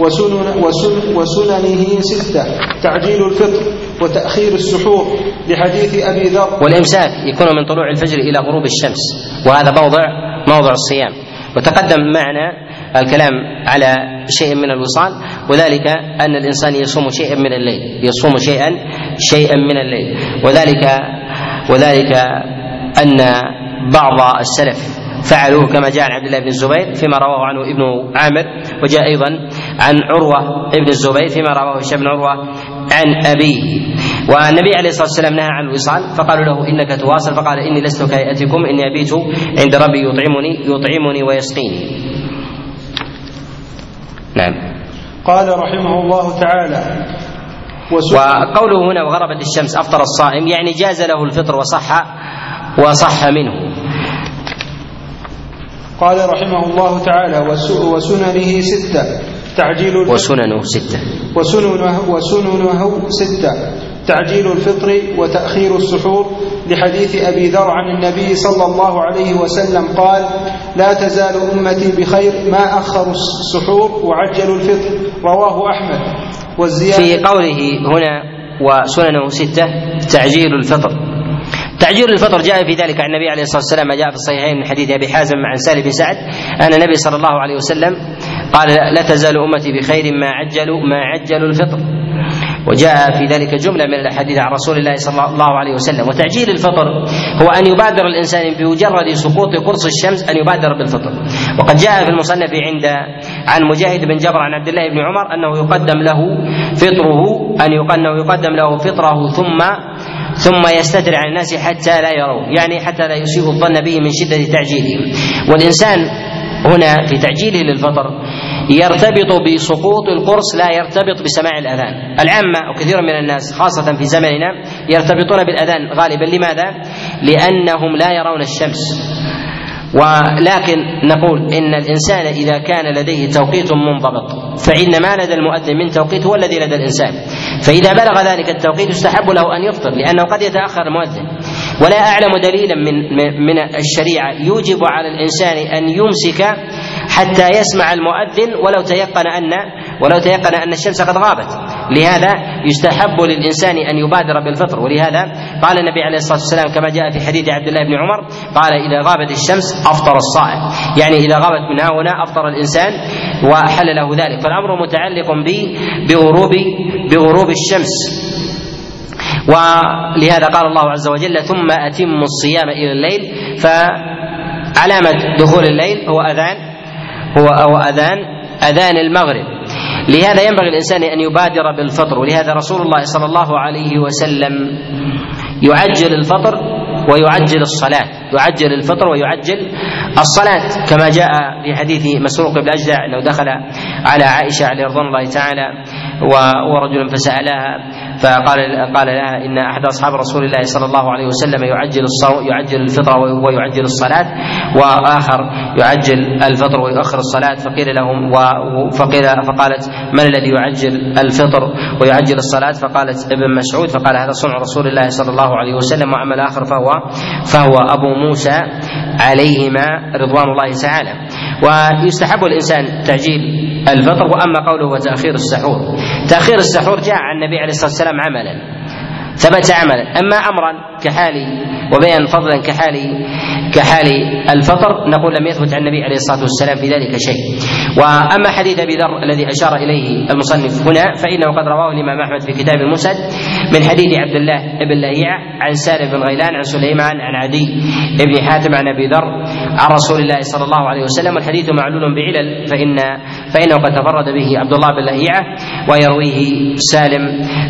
وسنن وسن وسننه ستة تعجيل الفطر وتأخير السحور لحديث أبي ذر. والإمساك يكون من طلوع الفجر إلى غروب الشمس وهذا موضع موضع الصيام. وتقدم معنا الكلام على شيء من الوصال وذلك أن الإنسان يصوم شيئا من الليل يصوم شيئا شيئا من الليل. وذلك وذلك أن بعض السلف فعلوه كما جاء عن عبد الله بن الزبير فيما رواه عنه ابن عامر وجاء أيضا عن عروة ابن الزبير فيما رواه هشام بن عروة عن أبيه. والنبي عليه الصلاة والسلام نهى عن الوصال فقالوا له إنك تواصل فقال إني لست كهيئتكم إني أبيت عند ربي يطعمني يطعمني ويسقيني. نعم. قال رحمه الله تعالى وقوله هنا وغربت الشمس أفطر الصائم يعني جاز له الفطر وصح وصح منه. قال رحمه الله تعالى وس- وسننه ستة. تعجيل الفطر وسننه ستة. وسننه, وسننه ستة. تعجيل الفطر وتأخير السحور. لحديث أبي ذر عن النبي صلى الله عليه وسلم قال لا تزال أمتي بخير ما أخروا السحور وعجلوا الفطر. رواه أحمد. والزيادة في قوله هنا وسننه ستة تعجيل الفطر. تعجيل الفطر جاء في ذلك عن النبي عليه الصلاة والسلام ما جاء في الصحيحين من حديث أبي حازم عن سالم بن سعد أن النبي صلى الله عليه وسلم قال لا تزال أمتي بخير ما عجلوا ما عجلوا الفطر. وجاء في ذلك جملة من الأحاديث عن رسول الله صلى الله عليه وسلم. وتعجيل الفطر هو أن يبادر الإنسان بمجرد سقوط قرص الشمس أن يبادر بالفطر. وقد جاء في المصنف عند عن مجاهد بن جبر عن عبد الله بن عمر أنه يقدم له فطره أن أنه يقدم له فطره ثم ثم يستتر عن الناس حتى لا يروا يعني حتى لا يسيء الظن به من شدة تعجيله والإنسان هنا في تعجيله للفطر يرتبط بسقوط القرص لا يرتبط بسماع الأذان. العامة وكثير من الناس خاصة في زمننا يرتبطون بالأذان غالبا. لماذا؟ لأنهم لا يرون الشمس. ولكن نقول إن الإنسان إذا كان لديه توقيت منضبط فإن ما لدى المؤذن من توقيت هو الذي لدى الإنسان. فإذا بلغ ذلك التوقيت يستحب له أن يفطر لأنه قد يتأخر المؤذن. ولا أعلم دليلا من من الشريعة يوجب على الإنسان أن يمسك حتى يسمع المؤذن ولو تيقن أن ولو تيقن أن الشمس قد غابت. لهذا يستحب للإنسان أن يبادر بالفطر. ولهذا قال النبي عليه الصلاة والسلام كما جاء في حديث عبد الله بن عمر قال إذا غابت الشمس أفطر الصائم. يعني إذا غابت من ها هنا أفطر الإنسان وحل له ذلك. فالأمر متعلق بغروب بغروب الشمس. ولهذا قال الله عز وجل ثم اتموا الصيام إلى الليل. فعلامة دخول الليل هو اذان هو اذان أذان المغرب. لهذا ينبغي الإنسان أن يبادر بالفطر ولهذا رسول الله صلى الله عليه وسلم يعجل الفطر ويعجل الصلاة يعجل الفطر ويعجل الصلاة كما جاء في حديث مسروق بن أجدع أنه دخل على عائشة عليه رضوان الله تعالى ورجل فسألها فقال قال لها إن أحد أصحاب رسول الله صلى الله عليه وسلم يعجل الصوم يعجل الفطر ويعجل الصلاة وآخر يعجل الفطر ويؤخر الصلاة فقيل لهم فقيل فقالت من الذي يعجل الفطر ويعجل الصلاة؟ فقالت ابن مسعود فقال هذا صنع رسول الله صلى الله عليه وسلم وعمل اخر فهو فهو أبو موسى عليهما رضوان الله تعالى. ويستحب الإنسان تعجيل الفطر وأما قوله وتأخير السحور. تأخير السحور جاء عن النبي عليه الصلاة والسلام عملا ثبت عملا أما امرا كحال وبيان فضلا كحال كحال الفطر نقول لم يثبت عن النبي عليه الصلاة والسلام في ذلك شيء. وأما حديث أبي ذر الذي أشار إليه المصنف هنا فإنه قد رواه الإمام أحمد في كتاب المسد من حديث عبد الله بن لهيعه عن سالم بن غيلان عن سليمان عن عدي بن حاتم عن أبي ذر عن رسول الله صلى الله عليه وسلم والحديث معلول بعلل فان فإنه قد تفرد به عبد الله بن لهيعه ويرويه سالم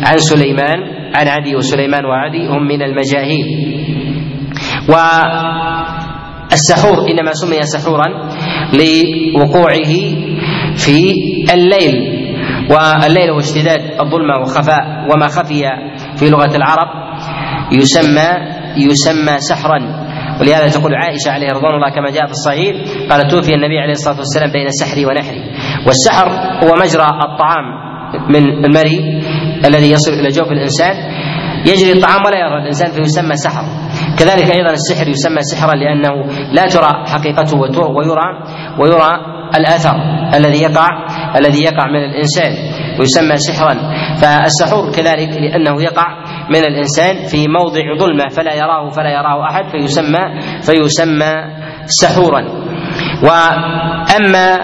عن سليمان عن عدي وسليمان وعدي هم من المجاهيل. والسحور إنما سمي سحورا لوقوعه في الليل. والليل هو اشتداد الظلمة وخفاء وما خفي في لغة العرب يسمى يسمى سحرا. ولهذا تقول عائشة عليه رضوان الله كما جاء في الصحيح قال توفي النبي عليه الصلاة والسلام بين سحري ونحري. والسحر هو مجرى الطعام من المري الذي يصل إلى جوف الإنسان. يجري الطعام ولا يرى الإنسان فيسمى سحر. كذلك أيضا السحر يسمى سحرا لأنه لا ترى حقيقته ويرى ويرى الاثر الذي يقع الذي يقع من الإنسان ويسمى سحرا. فالسحور كذلك لأنه يقع من الإنسان في موضع ظلمة فلا يراه فلا يراه أحد فيسمى فيسمى سحورا. وأما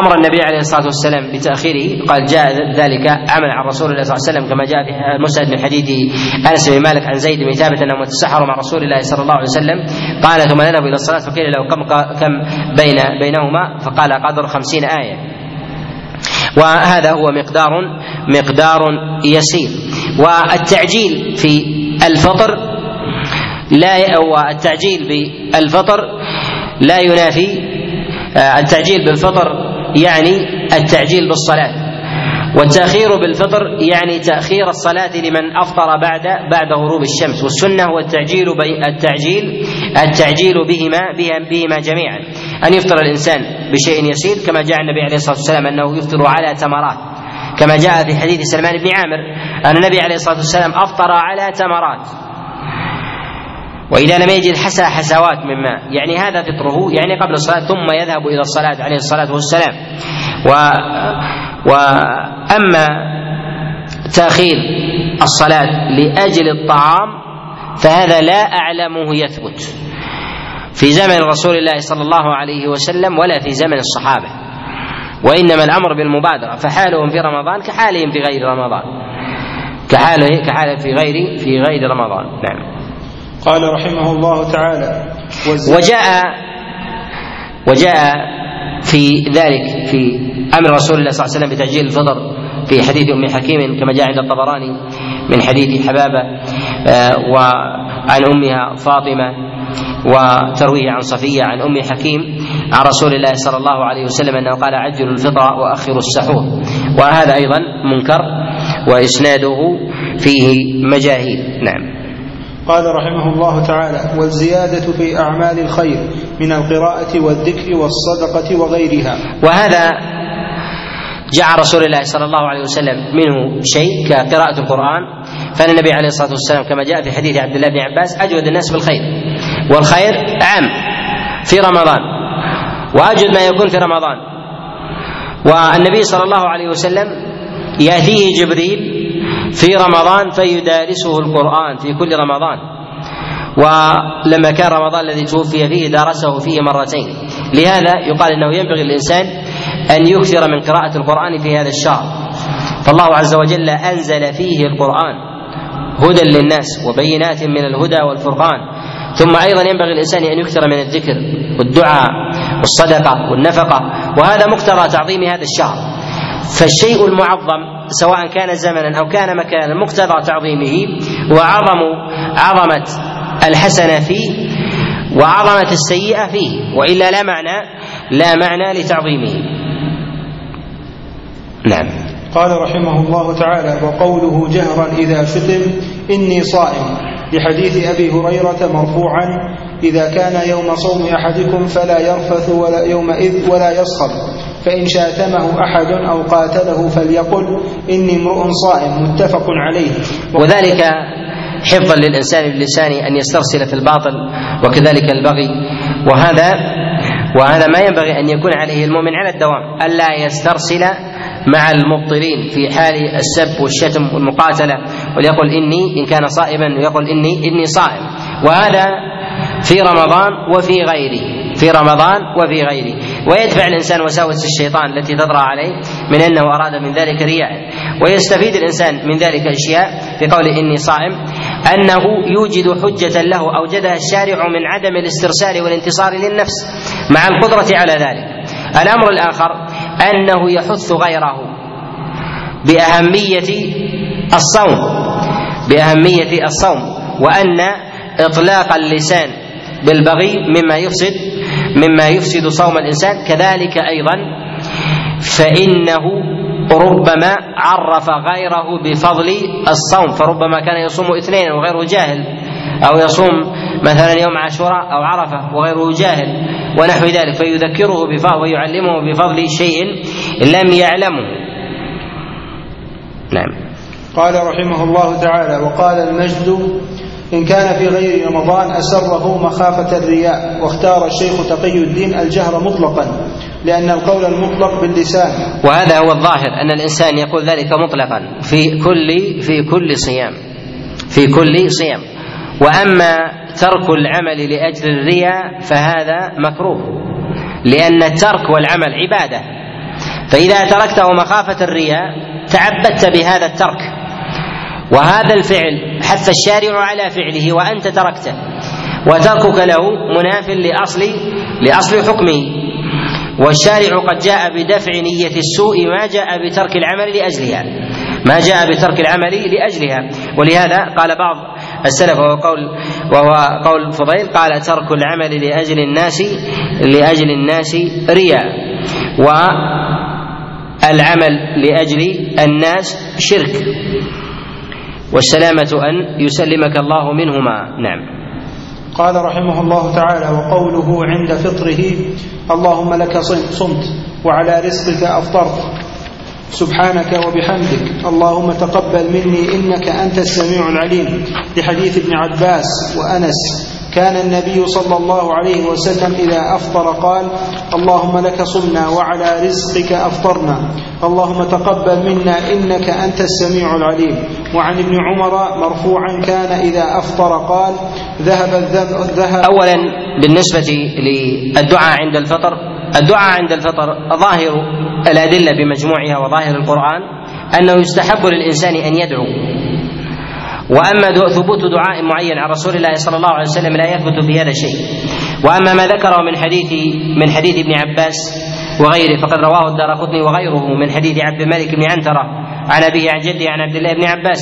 أمر النبي عليه الصلاة والسلام بتأخيره قال جاء ذلك عمل عن رسول الله صلى الله عليه وسلم كما جاء في المسند من حديث أنس بن مالك عن زيد بن ثابت أنهم تسحروا مع رسول الله صلى الله عليه وسلم. قال ثم نذهب إلى الصلاة فقيل له كم كم بين بينهما؟ فقال قدر خمسين آية. وهذا هو مقدار مقدار يسير. والتعجيل في الفطر لا والتعجيل بالفطر لا ينافي التعجيل بالفطر يعني التعجيل بالصلاة. والتأخير بالفطر يعني تأخير الصلاة لمن أفطر بعد بعد غروب الشمس. والسنة هو التعجيل التعجيل التعجيل بهما بهما جميعا. أن يفطر الإنسان بشيء يسير كما جاء النبي عليه الصلاة والسلام أنه يفطر على تمرات. كما جاء في حديث سلمان بن عامر أن النبي عليه الصلاة والسلام أفطر على تمرات. وإذا لم يجد حسى حسوات من ماء يعني هذا فطره يعني قبل الصلاة ثم يذهب إلى الصلاة عليه الصلاة والسلام. و وأما تأخير الصلاة لأجل الطعام فهذا لا أعلمه يثبت في زمن رسول الله صلى الله عليه وسلم ولا في زمن الصحابة. وإنما الأمر بالمبادرة فحالهم في رمضان كحالهم في غير رمضان. كحاله كحاله في غير في غير رمضان. نعم. قال رحمه الله تعالى وجاء وجاء في ذلك في أمر رسول الله صلى الله عليه وسلم بتعجيل الفطر في حديث أم حكيم كما جاء عند الطبراني من حديث حبابة آه، وعن أمها فاطمة وترويه عن صفية عن أم حكيم عن رسول الله صلى الله عليه وسلم أنه قال عجلوا الفطر وأخروا السحور وهذا أيضا منكر وإسناده فيه مجاهيل. نعم. قال رحمه الله تعالى والزيادة في أعمال الخير من القراءة والذكر والصدقة وغيرها. وهذا جاء رسول الله صلى الله عليه وسلم منه شيء كقراءة القرآن. فإن النبي عليه الصلاة والسلام كما جاء في حديث عبد الله بن عباس أجود الناس بالخير والخير عام في رمضان وأجود ما يكون في رمضان. والنبي صلى الله عليه وسلم يأتيه جبريل في رمضان فيدارسه القرآن في كل رمضان. ولما كان رمضان الذي توفي فيه دارسه فيه مرتين. لهذا يقال إنه ينبغي الانسان أن يكثر من قراءة القرآن في هذا الشهر. فالله عز وجل أنزل فيه القرآن هدى للناس وبينات من الهدى والفرقان. ثم أيضا ينبغي الانسان أن يكثر من الذكر والدعاء والصدقة والنفقة. وهذا مقتضى تعظيم هذا الشهر. فالشيء المعظم سواء كان زمنا أو كان مكانا مقتضى تعظيمه وعظم عظمة الحسنة فيه وعظمة السيئة فيه وإلا لا معنى لا معنى لتعظيمه. نعم. قال رحمه الله تعالى وقوله جهرا إذا شتم إني صائم. لحديث أبي هريرة مرفوعا إذا كان يوم صوم أحدكم فلا يرفث ولا يومئذ ولا يسخر فإن شاتمه أحد أو قاتله فليقل إني امرؤ صائم متفق عليه. وذلك حفظا للإنسان بلسانه أن يسترسل في الباطل وكذلك البغي. وهذا وهذا ما ينبغي أن يكون عليه المؤمن على الدوام ألا يسترسل مع المبطلين في حال السب والشتم والمقاتلة وليقل إني إن كان صائما ويقول إني إني صائم. وهذا في رمضان وفي غيره في رمضان وفي غيره. ويدفع الإنسان وساوس الشيطان التي تطرا عليه من أنه أراد من ذلك رياء. ويستفيد الإنسان من ذلك أشياء في قوله إني صائم أنه يوجد حجة له أوجدها الشارع من عدم الاسترسال والانتصار للنفس مع القدرة على ذلك. الأمر الآخر أنه يحث غيره بأهمية الصوم بأهمية الصوم وأن إطلاق اللسان بالبغي مما يفسد مما يفسد صوم الإنسان كذلك أيضا فإنه ربما عرف غيره بفضل الصوم فربما كان يصوم اثنين وغيره جاهل أو يصوم مثلا يوم عاشوراء أو عرفة وغيره جاهل ونحو ذلك فيذكره بفضل ويعلمه بفضل شيء لم يعلمه. نعم. قال رحمه الله تعالى وقال المجد إن كان في غير رمضان أسره مخافة الرياء واختار الشيخ تقي الدين الجهر مطلقا لأن القول المطلق باللسان. وهذا هو الظاهر أن الإنسان يقول ذلك مطلقا في كل في كل صيام في كل صيام. وأما ترك العمل لأجل الرياء فهذا مكروه لأن الترك والعمل عبادة. فإذا تركته مخافة الرياء تعبدت بهذا الترك. وهذا الفعل حث الشارع على فعله وأنت تركته. وتركك له مناف لاصل لأصل حكمه. والشارع قد جاء بدفع نية السوء ما جاء بترك العمل لأجلها. ما جاء بترك العمل لأجلها. ولهذا قال بعض السلف وهو قول وهو قول فضيل قال ترك العمل لأجل الناس لأجل الناس رياء. والعمل لأجل الناس شرك. والسلامة أن يسلمك الله منهما. نعم. قال رحمه الله تعالى وقوله عند فطره اللهم لك صمت وعلى رزقك أفطرت. سبحانك وبحمدك. اللهم تقبل مني إنك أنت السميع العليم. لحديث ابن عباس وأنس. كان النبي صلى الله عليه وسلم إذا أفطر قال اللهم لك صمنا وعلى رزقك أفطرنا. اللهم تقبل منا إنك أنت السميع العليم. وعن ابن عمر مرفوعا كان إذا أفطر قال ذهب الذهب أولا بالنسبة للدعاء عند الفطر. الدعاء عند الفطر ظاهر الأدلة بمجموعها وظاهر القرآن أنه يستحب للإنسان أن يدعو. وأما ثبوت دعاء معين عن رسول الله صلى الله عليه وسلم لا يثبت في هذا شيء. وأما ما ذكره من حديث من حديث ابن عباس وغيره فقد رواه الدارقطني وغيره من حديث عبد الملك بن عنترة عن أبيه عن جده عن عبد الله بن عباس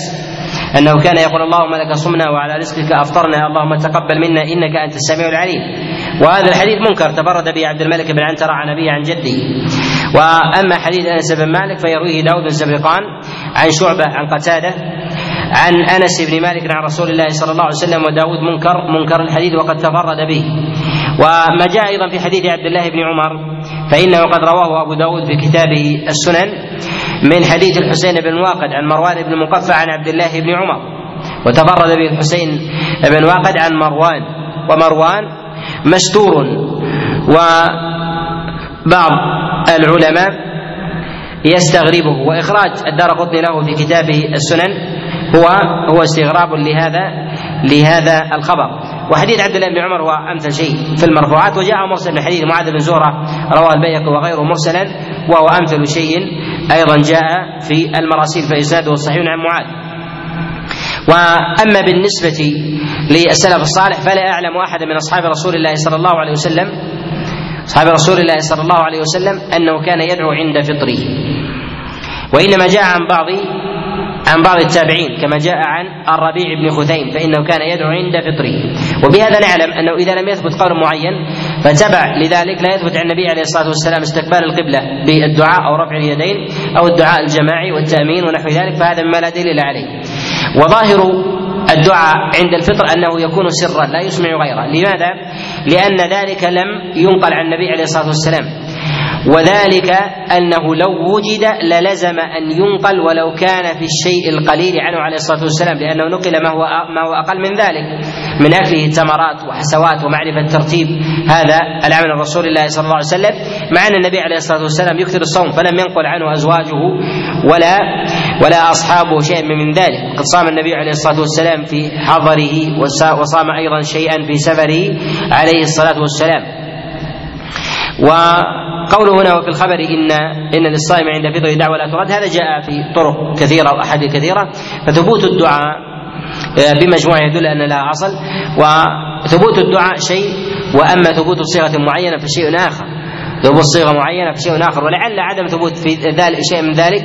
أنه كان يقول اللهم لك صمنا وعلى رزقك أفطرنا اللهم تقبل منا إنك أنت السميع العليم. وهذا الحديث منكر تفرد به عبد الملك بن عنترة عن أبيه عن جده. وأما حديث أنس بن مالك فيرويه داود بن عن شعبة عن قتادة عن أنس بن مالك عن رسول الله صلى الله عليه وسلم وداود منكر منكر الحديث وقد تفرد به. وما جاء أيضا في حديث عبد الله بن عمر فإنه قد رواه أبو داود في كتابه السنن من حديث الحسين بن واقد عن مروان بن مقفع عن عبد الله بن عمر. وتفرد به الحسين بن واقد عن مروان ومروان مستور وبعض العلماء يستغربه. وإخراج الدار قطني له في كتابه السنن هو هو استغراب لهذا لهذا الخبر. وحديث عبد الله بن عمر هو أمثل شيء في المرفوعات. وجاء مرسل من حديث معاذ بن زهره رواه البيهقي وغيره مرسلا وهو أمثل شيء أيضا جاء في المراسيل فإسناده صحيح عن معاذ. وأما بالنسبة للسلف الصالح فلا اعلم احدا من أصحاب رسول الله صلى الله عليه وسلم اصحاب رسول الله صلى الله عليه وسلم أنه كان يدعو عند فطره. وإنما جاء عن بعض عن بعض التابعين كما جاء عن الربيع بن خثيم فإنه كان يدعو عند فطره. وبهذا نعلم أنه إذا لم يثبت قول معين فتبع لذلك لا يثبت عن النبي عليه الصلاة والسلام استقبال القبلة بالدعاء أو رفع اليدين أو الدعاء الجماعي والتأمين ونحو ذلك فهذا مما لا دليل عليه. وظاهر الدعاء عند الفطر أنه يكون سرا لا يسمع غيره، لماذا؟ لأن ذلك لم ينقل عن النبي عليه الصلاة والسلام. وذلك أنه لو وجد للزم أن ينقل ولو كان في الشيء القليل عنه عليه الصلاة والسلام لأنه نقل ما هو ما هو أقل من ذلك من أكله تمرات وحسوات ومعرفة ترتيب هذا العمل من رسول الله صلى الله عليه وسلم مع أن النبي عليه الصلاة والسلام يكثر الصوم فلم ينقل عنه أزواجه ولا ولا أصحابه شيئا من ذلك. قد صام النبي عليه الصلاة والسلام في حضره وصام أيضا شيئا في سفره عليه الصلاة والسلام. وقوله هنا وفي الخبر ان إن للصائم عند فطره دعوة لا ترد هذا جاء في طرق كثيرة واحاديث كثيرة. فثبوت الدعاء آه، بمجموعه يدل أن لها أصل وثبوت الدعاء شيء وأما ثبوت صيغة معينة فشيء آخر. ثبوت صيغة معينة في شيء آخر. ولعل عدم ثبوت في ذلك شيء من ذلك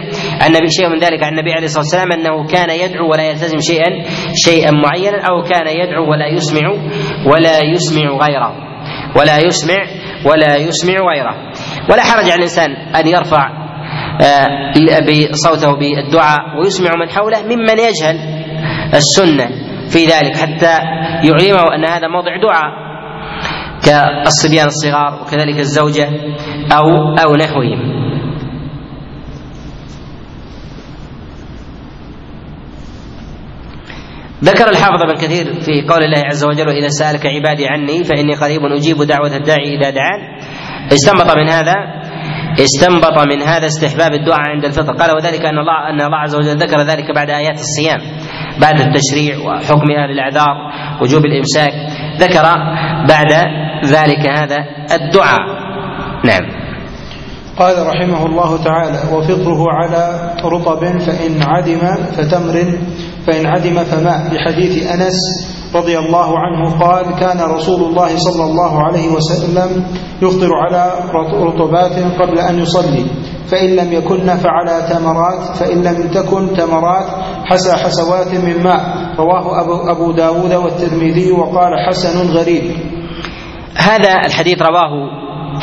النبي شيء من ذلك عن النبي عليه الصلاة والسلام أنه كان يدعو ولا يلتزم شيئا شيئا معينا أو كان يدعو ولا يسمع ولا يسمع غيره. ولا يسمع ولا يسمع غيره. ولا حرج على الإنسان أن يرفع آه، بصوته بالدعاء ويسمع من حوله ممن يجهل السنة في ذلك حتى يعلمه أن هذا موضع دعاء كالصبيان الصغار وكذلك الزوجة أو أو نحوهم. ذكر الحافظ ابن كثير في قول الله عز وجل وإذا سألك عبادي عني فإني قريب أجيب دعوة الداعي إذا دعان. استنبط من هذا استنبط من هذا استحباب الدعاء عند الفطر. قال وذلك أن الله أن الله عز وجل ذكر ذلك بعد آيات الصيام بعد التشريع وحكم أهل الأعذار وجوب الإمساك. ذكر بعد ذلك هذا الدعاء. نعم. قال رحمه الله تعالى وفطره على رطب فإن عدم فتمر فإن عدم فماء. بحديث أنس رضي الله عنه قال كان رسول الله صلى الله عليه وسلم يفطر على رطبات قبل أن يصلي. فإن لم يكن فعلى تمرات فإن لم تكن تمرات حسى حسوات من ماء. رواه أبو, داود والترمذي وقال حسن غريب. هذا الحديث رواه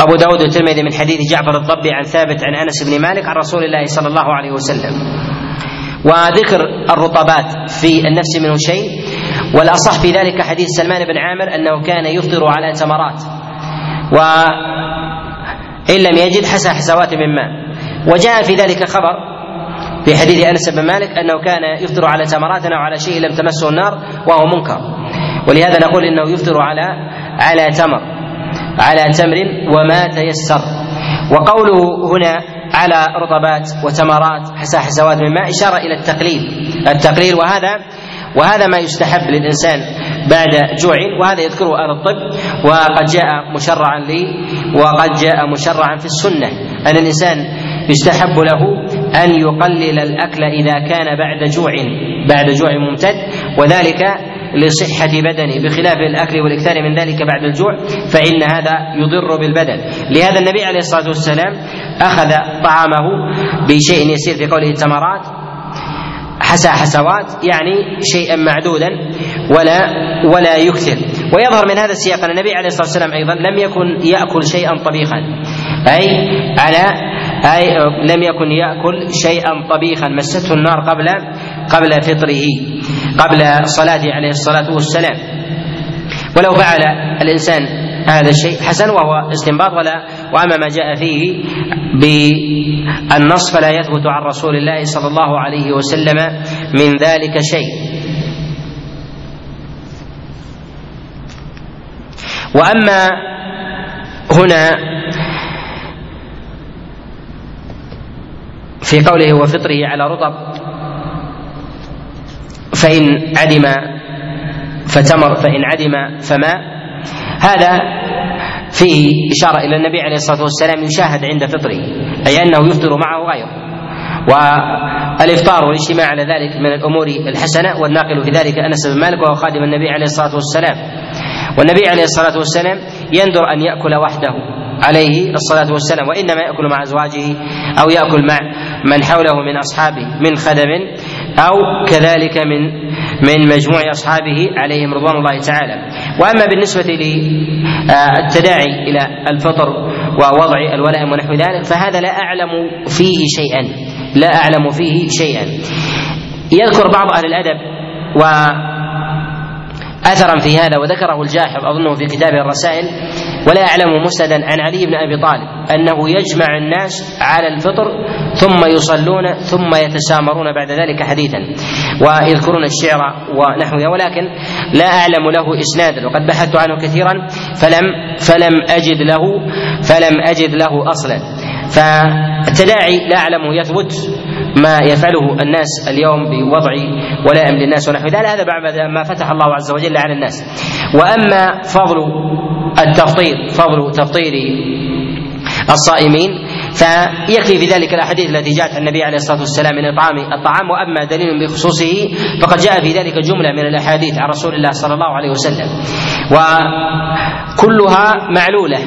أبو داود والترمذي من حديث جعفر الضبي عن ثابت عن أنس بن مالك عن رسول الله صلى الله عليه وسلم. وذكر الرطبات في النفس منه شيء. والأصح في ذلك حديث سلمان بن عامر أنه كان يفطر على تمرات وإن لم يجد حسى حسوات من ماء. وجاء في ذلك خبر في حديث أنس بن مالك أنه كان يفطر على تمرات أو على شيء لم تمسه النار وهو منكر. ولهذا نقول إنه يفطر على على تمر على تمر وما تيسر. وقوله هنا على رطبات وتمرات حسا حسوات من ماء إشارة إلى التقليل التقليل وهذا وهذا ما يستحب للإنسان بعد جوع وهذا يذكره أهل الطب وقد جاء مشرعا لي وقد جاء مشرعا في السنة. أن الإنسان يستحب له أن يقلل الأكل إذا كان بعد جوع بعد جوع ممتد وذلك لصحة بدنه. بخلاف الأكل والإكثار من ذلك بعد الجوع فإن هذا يضر بالبدن. لهذا النبي عليه الصلاة والسلام أخذ طعامه بشيء يسير في قوله التمرات حسى حسوات يعني شيئا معدودا ولا ولا يكثر. ويظهر من هذا السياق أن النبي عليه الصلاة والسلام أيضا لم يكن يأكل شيئا طبيخا. أي على أي لم يكن يأكل شيئا طبيخا. مسته النار قبل قبل فطره قبل صلاته عليه الصلاة والسلام. ولو فعل الإنسان هذا الشيء حسن وهو استنباط ولا وأما ما جاء فيه بالنص فلا يثبت عن رسول الله صلى الله عليه وسلم من ذلك شيء. وأما هنا في قوله وفطره على رطب فإن عدم فتمر فإن عدم فماء هذا فيه إشارة إلى النبي عليه الصلاة والسلام يشاهد عند فطره أي أنه يفطر معه غيره. والإفطار والإجتماع على ذلك من الأمور الحسنة والناقل في ذلك أنس بن مالك وهو خادم النبي عليه الصلاة والسلام. والنبي عليه الصلاة والسلام يندر أن يأكل وحده عليه الصلاة والسلام وإنما يأكل مع أزواجه أو يأكل مع من حوله من أصحابه من خدم أو كذلك من من مجموع أصحابه عليهم رضوان الله تعالى. وأما بالنسبة للتداعي إلى الفطر ووضع الولائم ونحو ذلك فهذا لا أعلم فيه شيئا. لا أعلم فيه شيئا. يذكر بعض أهل الأدب و اثرا في هذا وذكره الجاحظ أظنه في كتابه الرسائل ولا اعلم مسندا عن علي بن أبي طالب أنه يجمع الناس على الفطر ثم يصلون ثم يتسامرون بعد ذلك حديثا ويذكرون الشعر ونحوه. ولكن لا أعلم له إسنادا وقد بحثت عنه كثيرا فلم فلم أجد له فلم أجد له أصلا. فالتداعي لا أعلم يثبت ما يفعله الناس اليوم بوضع ولائم للناس ونحو ذلك هذا بعد ما فتح الله عز وجل على الناس. وأما فضل التفطير فضل تفطير الصائمين. فيكفي في ذلك الأحاديث التي جاءت عن النبي عليه الصلاة والسلام من اطعام الطعام وأما دليل بخصوصه فقد جاء في ذلك جملة من الأحاديث عن رسول الله صلى الله عليه وسلم. وكلها معلولة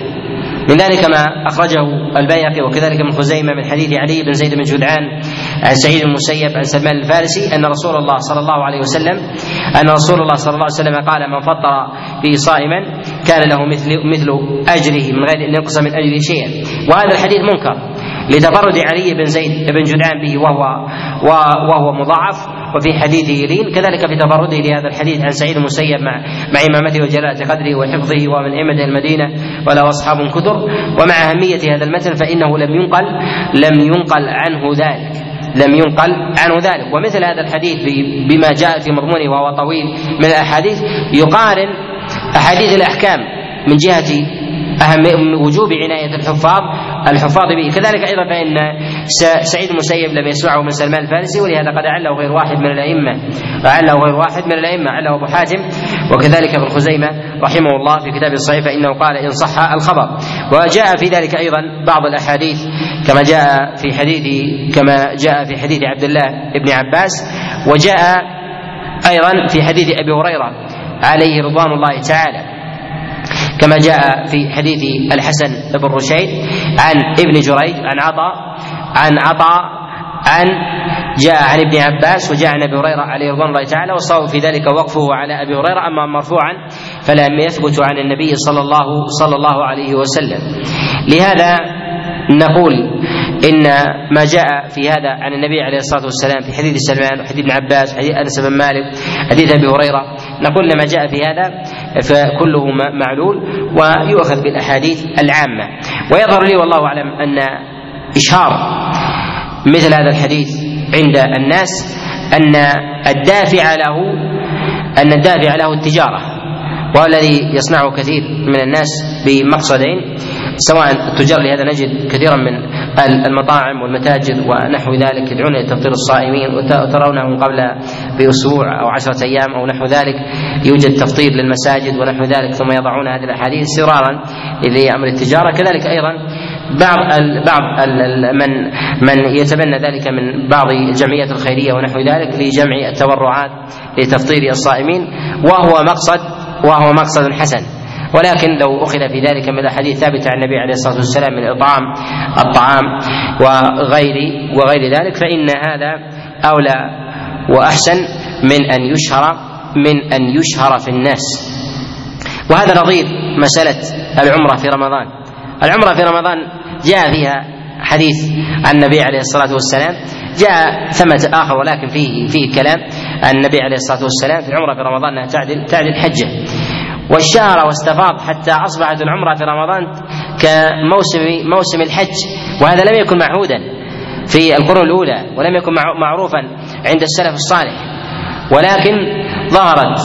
من ذلك ما أخرجه البيهقي وكذلك ابن خزيمة من حديث علي بن زيد بن جدعان. عن سعيد المسيب عن سلمان الفارسي أن رسول الله صلى الله عليه وسلم أن رسول الله صلى الله عليه وسلم قال من فطر به صائما كان له مثل مثل أجره من غير أن ينقص من أجره شيئا. وهذا الحديث منكر لتفرد علي بن زيد بن جدعان به وهو وهو مضاعف وفي حديثه لين كذلك في تفرده لهذا الحديث عن سعيد المسيب مع مع إمامته وجلالة قدره وحفظه ومن أئمة المدينة وله أصحاب كثر ومع أهمية هذا المتن فإنه لم ينقل لم ينقل عنه ذلك. لم ينقل عنه ذلك. ومثل هذا الحديث بما جاء في مضمونه وهو طويل من الأحاديث يقارن أحاديث الأحكام من جهة أهم وجوب عناية الحفاظ الحفاظ به. كذلك أيضا فإن سعيد المسيب لم يسمعه من سلمان الفارسي ولهذا قد أعله غير واحد من الأئمة أعله غير واحد من الأئمة أعله أبو حاتم وكذلك ابن خزيمة رحمه الله في كتابه الصحيح فإنه قال إن صح الخبر وجاء في ذلك أيضا بعض الأحاديث كما جاء في حديث كما جاء في حديث عبد الله بن عباس وجاء أيضا في حديث أبي هريرة عليه رضوان الله تعالى. كما جاء في حديث الحسن بن رشيد عن ابن جريج عن عطاء عن عطاء عن جاء عن ابن عباس وجاء عن أبي هريرة عليه رضوان الله تعالى وصار في ذلك وقفه على أبي هريرة أما مرفوعا فلم يثبت عن النبي صلى الله صلى الله عليه وسلم. لهذا نقول إن ما جاء في هذا عن النبي عليه الصلاة والسلام في حديث سلمان وحديث ابن عباس وحديث أنس بن مالك حديث أبي هريرة نقول ما جاء في هذا فكله معلول ويؤخذ بالأحاديث العامة. ويظهر لي والله أعلم أن إشهار مثل هذا الحديث عند الناس أن الدافع له أن الدافع له التجارة والذي يصنعه كثير من الناس بمقصدين. سواء التجار لهذا نجد كثيرا من المطاعم والمتاجر ونحو ذلك يدعون إلى تفطير الصائمين وترونه قبل بأسبوع أو عشرة أيام أو نحو ذلك. يوجد تفطير للمساجد ونحو ذلك ثم يضعون هذه الأحاديث سرارا لامر التجارة. كذلك أيضا بعض بعض من من يتبنى ذلك من بعض الجمعيات الخيرية ونحو ذلك لجمع التبرعات لتفطير الصائمين. وهو مقصد وهو مقصد حسن. ولكن لو أخذ في ذلك من الأحاديث ثابتة عن النبي عليه الصلاة والسلام من إطعام الطعام وغير وغير ذلك فإن هذا أولى وأحسن من أن يشهر من أن يشهر في الناس. وهذا نظير مسألة العمرة في رمضان. العمرة في رمضان جاء فيها حديث عن النبي عليه الصلاة والسلام جاء ثمة آخر ولكن فيه فيه كلام عن النبي عليه الصلاة والسلام في العمرة في رمضان أنها تعدل تعدل حجة. واشتهر واستفاض حتى أصبحت العمرة في رمضان كموسم موسم الحج. وهذا لم يكن معهودا في القرون الأولى ولم يكن معروفا عند السلف الصالح. ولكن ظهرت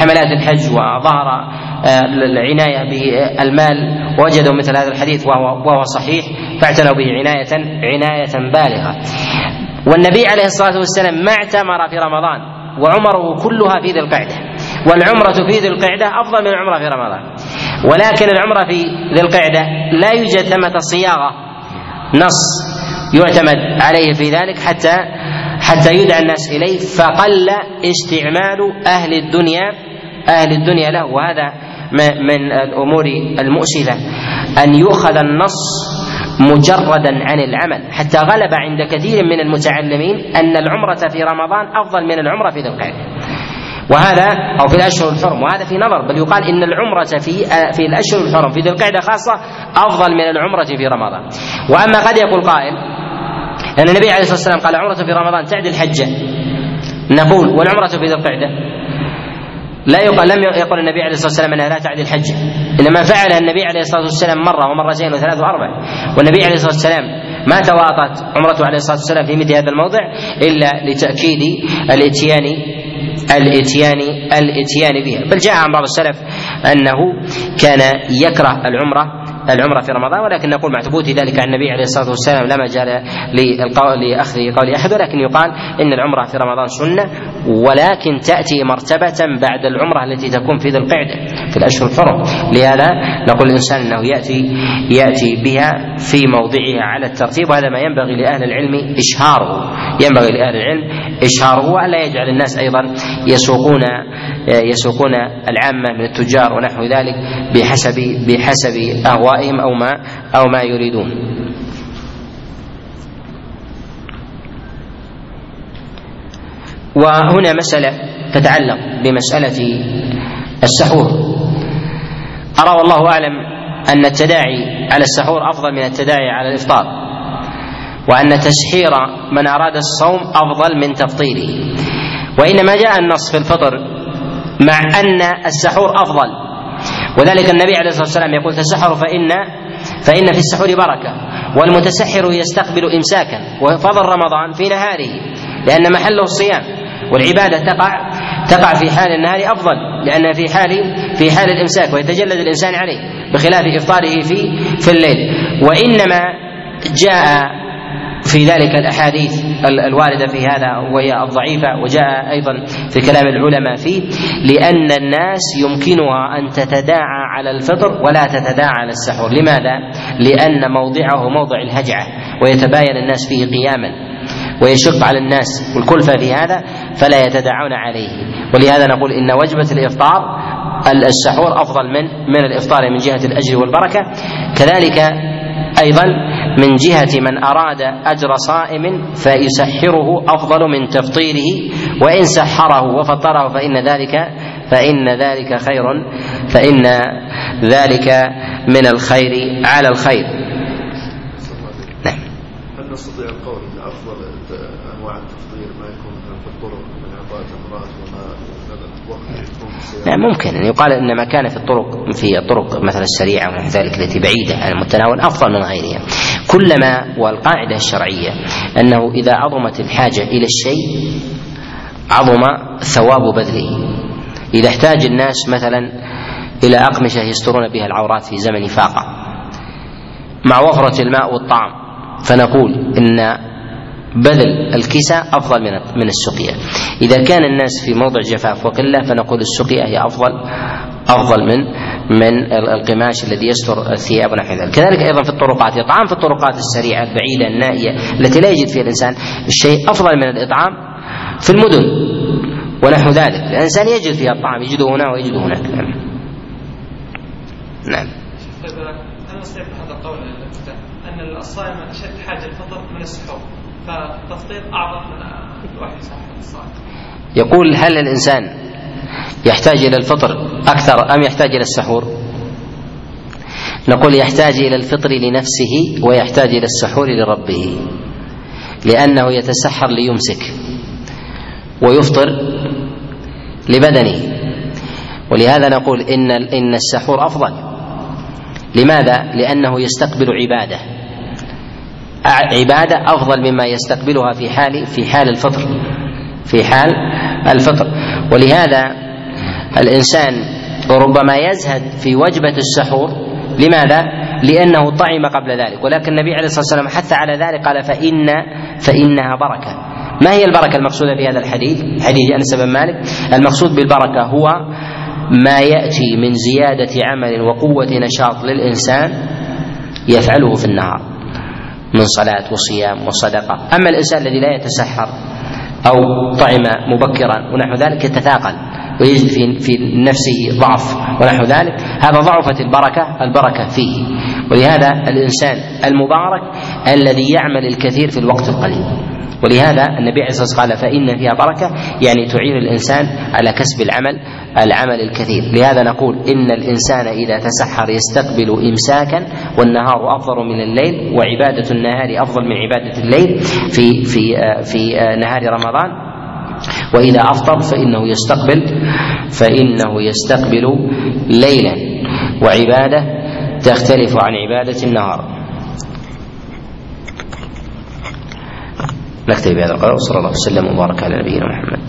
حملات الحج وظهر آه، العناية بالمال. وجدوا مثل هذا الحديث وهو وهو صحيح فاعتنوا به عنايه عناية بالغة. والنبي عليه الصلاة والسلام ما اعتمر في رمضان وعمره كلها في ذي القعدة. والعمرة في ذي القعدة أفضل من العمرة في رمضان. ولكن العمرة في ذي القعدة لا يوجد ثمة صياغة نص يعتمد عليه في ذلك حتى حتى يدعى الناس إليه فقل استعمال أهل الدنيا أهل الدنيا له. وهذا من الأمور المؤسفة. أن يؤخذ النص مجردا عن العمل. حتى غلب عند كثير من المتعلمين أن العمرة في رمضان أفضل من العمرة في ذي القعدة. وهذا أو في الأشهر الحرم وهذا في نظر بل يقال إن العمرة في في الأشهر الحرم في ذي القعدة خاصة أفضل من العمرة في رمضان. وأما قد يقول قائل أن النبي عليه الصلاة والسلام قال عمرة في رمضان تعدل حجه نقول والعمرة في ذي القعدة؟ لا يقال لم يقل النبي عليه الصلاة والسلام أنها لا تعدل حجه إنما فعلها النبي عليه الصلاة والسلام مرة ومرتين وثلاث وأربع. والنبي عليه الصلاة والسلام ما تواطت عمرته عليه الصلاة والسلام في مثل هذا الموضع إلا لتأكيد الاتيان الاتيان الإتيان بها. بل جاء عن بعض السلف أنه كان يكره العمرة العمرة في رمضان ولكن نقول مع ثبوت ذلك عن النبي عليه الصلاة والسلام لا مجال لأخذ قول أحد ولكن يقال إن العمرة في رمضان سنة ولكن تأتي مرتبة بعد العمرة التي تكون في ذي القعده في الاشهر الحرم لهذا نقول الإنسان إنه ياتي يأتي بها في موضعها على الترتيب وهذا ما ينبغي لأهل العلم اشهاره ينبغي لأهل العلم اشهاره والا يجعل الناس أيضا يسوقون يسوقون العامة من التجار ونحو ذلك بحسب بحسب اهوائهم أو ما أو ما يريدون. وهنا مسألة تتعلق بمسألة السحور. أرى والله أعلم أن التداعي على السحور أفضل من التداعي على الإفطار وأن تسحير من أراد الصوم أفضل من تفطيره. وإنما جاء النص في الفطر مع أن السحور أفضل. وذلك النبي عليه الصلاة والسلام يقول تسحروا فإن فإن في السحور بركة والمتسحر يستقبل إمساكا وفضل رمضان في نهاره لأن محله الصيام والعبادة تقع تقع في حال النهار أفضل لأنها في حال في حال الإمساك ويتجلد الإنسان عليه بخلاف إفطاره في في الليل. وإنما جاء في ذلك الأحاديث الواردة في هذا وهي الضعيفة وجاء أيضا في كلام العلماء فيه لأن الناس يمكنها أن تتداعى على الفطر ولا تتداعى على السحور، لماذا؟ لأن موضعه موضع الهجعة ويتباين الناس فيه قياما ويشق على الناس والكلفه في هذا فلا يتداعون عليه. ولهذا نقول إن وجبة الإفطار السحور أفضل من من الإفطار من جهة الأجر والبركة. كذلك أيضا من جهة من أراد أجر صائم فيسحره أفضل من تفطيره وإن سحره وفطره فإن ذلك فإن ذلك خير فإن ذلك من الخير على الخير. نعم. هل نستطيع القول ان افضل انواع التفطير ما يكون في الطرق من اعطاء تمرات وما الوقت يكون نعم ممكن. ان يقال إن ما كان في الطرق في الطرق مثلا السريعه ونحو ذلك التي بعيدة عن المتناول أفضل من غيرها. كلما والقاعدة الشرعية أنه إذا عظمت الحاجة إلى الشيء عظم ثواب بذله. إذا احتاج الناس مثلا إلى أقمشة يسترون بها العورات في زمن فاقة مع وفرة الماء والطعام فنقول إن بذل الكساء أفضل من من السقيا. إذا كان الناس في موضع جفاف وقله فنقول السقيا هي أفضل أفضل من من القماش الذي يستر الثياب ونحو ذلك، كذلك أيضا في الطرقات، الاطعام في الطرقات السريعة البعيدة النائية التي لا يجد فيها الإنسان الشيء أفضل من الإطعام في المدن ونحو ذلك، الإنسان يجد فيها الطعام يجده هنا ويجده هناك. نعم. نعم. أنا استيقظ هذا القول أن الصائم أشد حاجة الفطر من السحور فالتفطير أعظم من يسحر الصائم يقول هل الإنسان يحتاج إلى الفطر أكثر أم يحتاج إلى السحور؟ نقول يحتاج إلى الفطر لنفسه ويحتاج إلى السحور لربه لأنه يتسحر ليمسك ويفطر لبدنه ولهذا نقول إن إن السحور أفضل لماذا؟ لأنه يستقبل عباده عبادة أفضل مما يستقبلها في حال في حال الفطر. في حال الفطر. ولهذا الإنسان ربما يزهد في وجبة السحور. لماذا؟ لأنه طعم قبل ذلك. ولكن النبي عليه الصلاة والسلام حث على ذلك قال فان فإنها بركة. ما هي البركة المقصودة في هذا الحديث؟ حديث أنس بن مالك. المقصود بالبركة هو ما يأتي من زيادة عمل وقوة نشاط للإنسان يفعله في النهار. من صلاة وصيام وصدقة، أما الإنسان الذي لا يتسحر أو طعم مبكرا ونحو ذلك يتثاقل ويجد في في نفسه ضعف ونحو ذلك هذا ضعفت البركة البركة فيه. ولهذا الإنسان المبارك الذي يعمل الكثير في الوقت القليل. ولهذا النبي عليه الصلاة والسلام قال فإن فيها بركة يعني تعين الإنسان على كسب العمل العمل الكثير. لهذا نقول إن الإنسان إذا تسحر يستقبل امساكا والنهار أفضل من الليل وعبادة النهار أفضل من عبادة الليل في في في نهار رمضان. وإذا أفطر فإنه يستقبل فإنه يستقبل ليلا. وعبادة تختلف عن عبادة النهار. نكتفي بهذا القدر وصلى الله وسلم وبارك على نبينا محمد.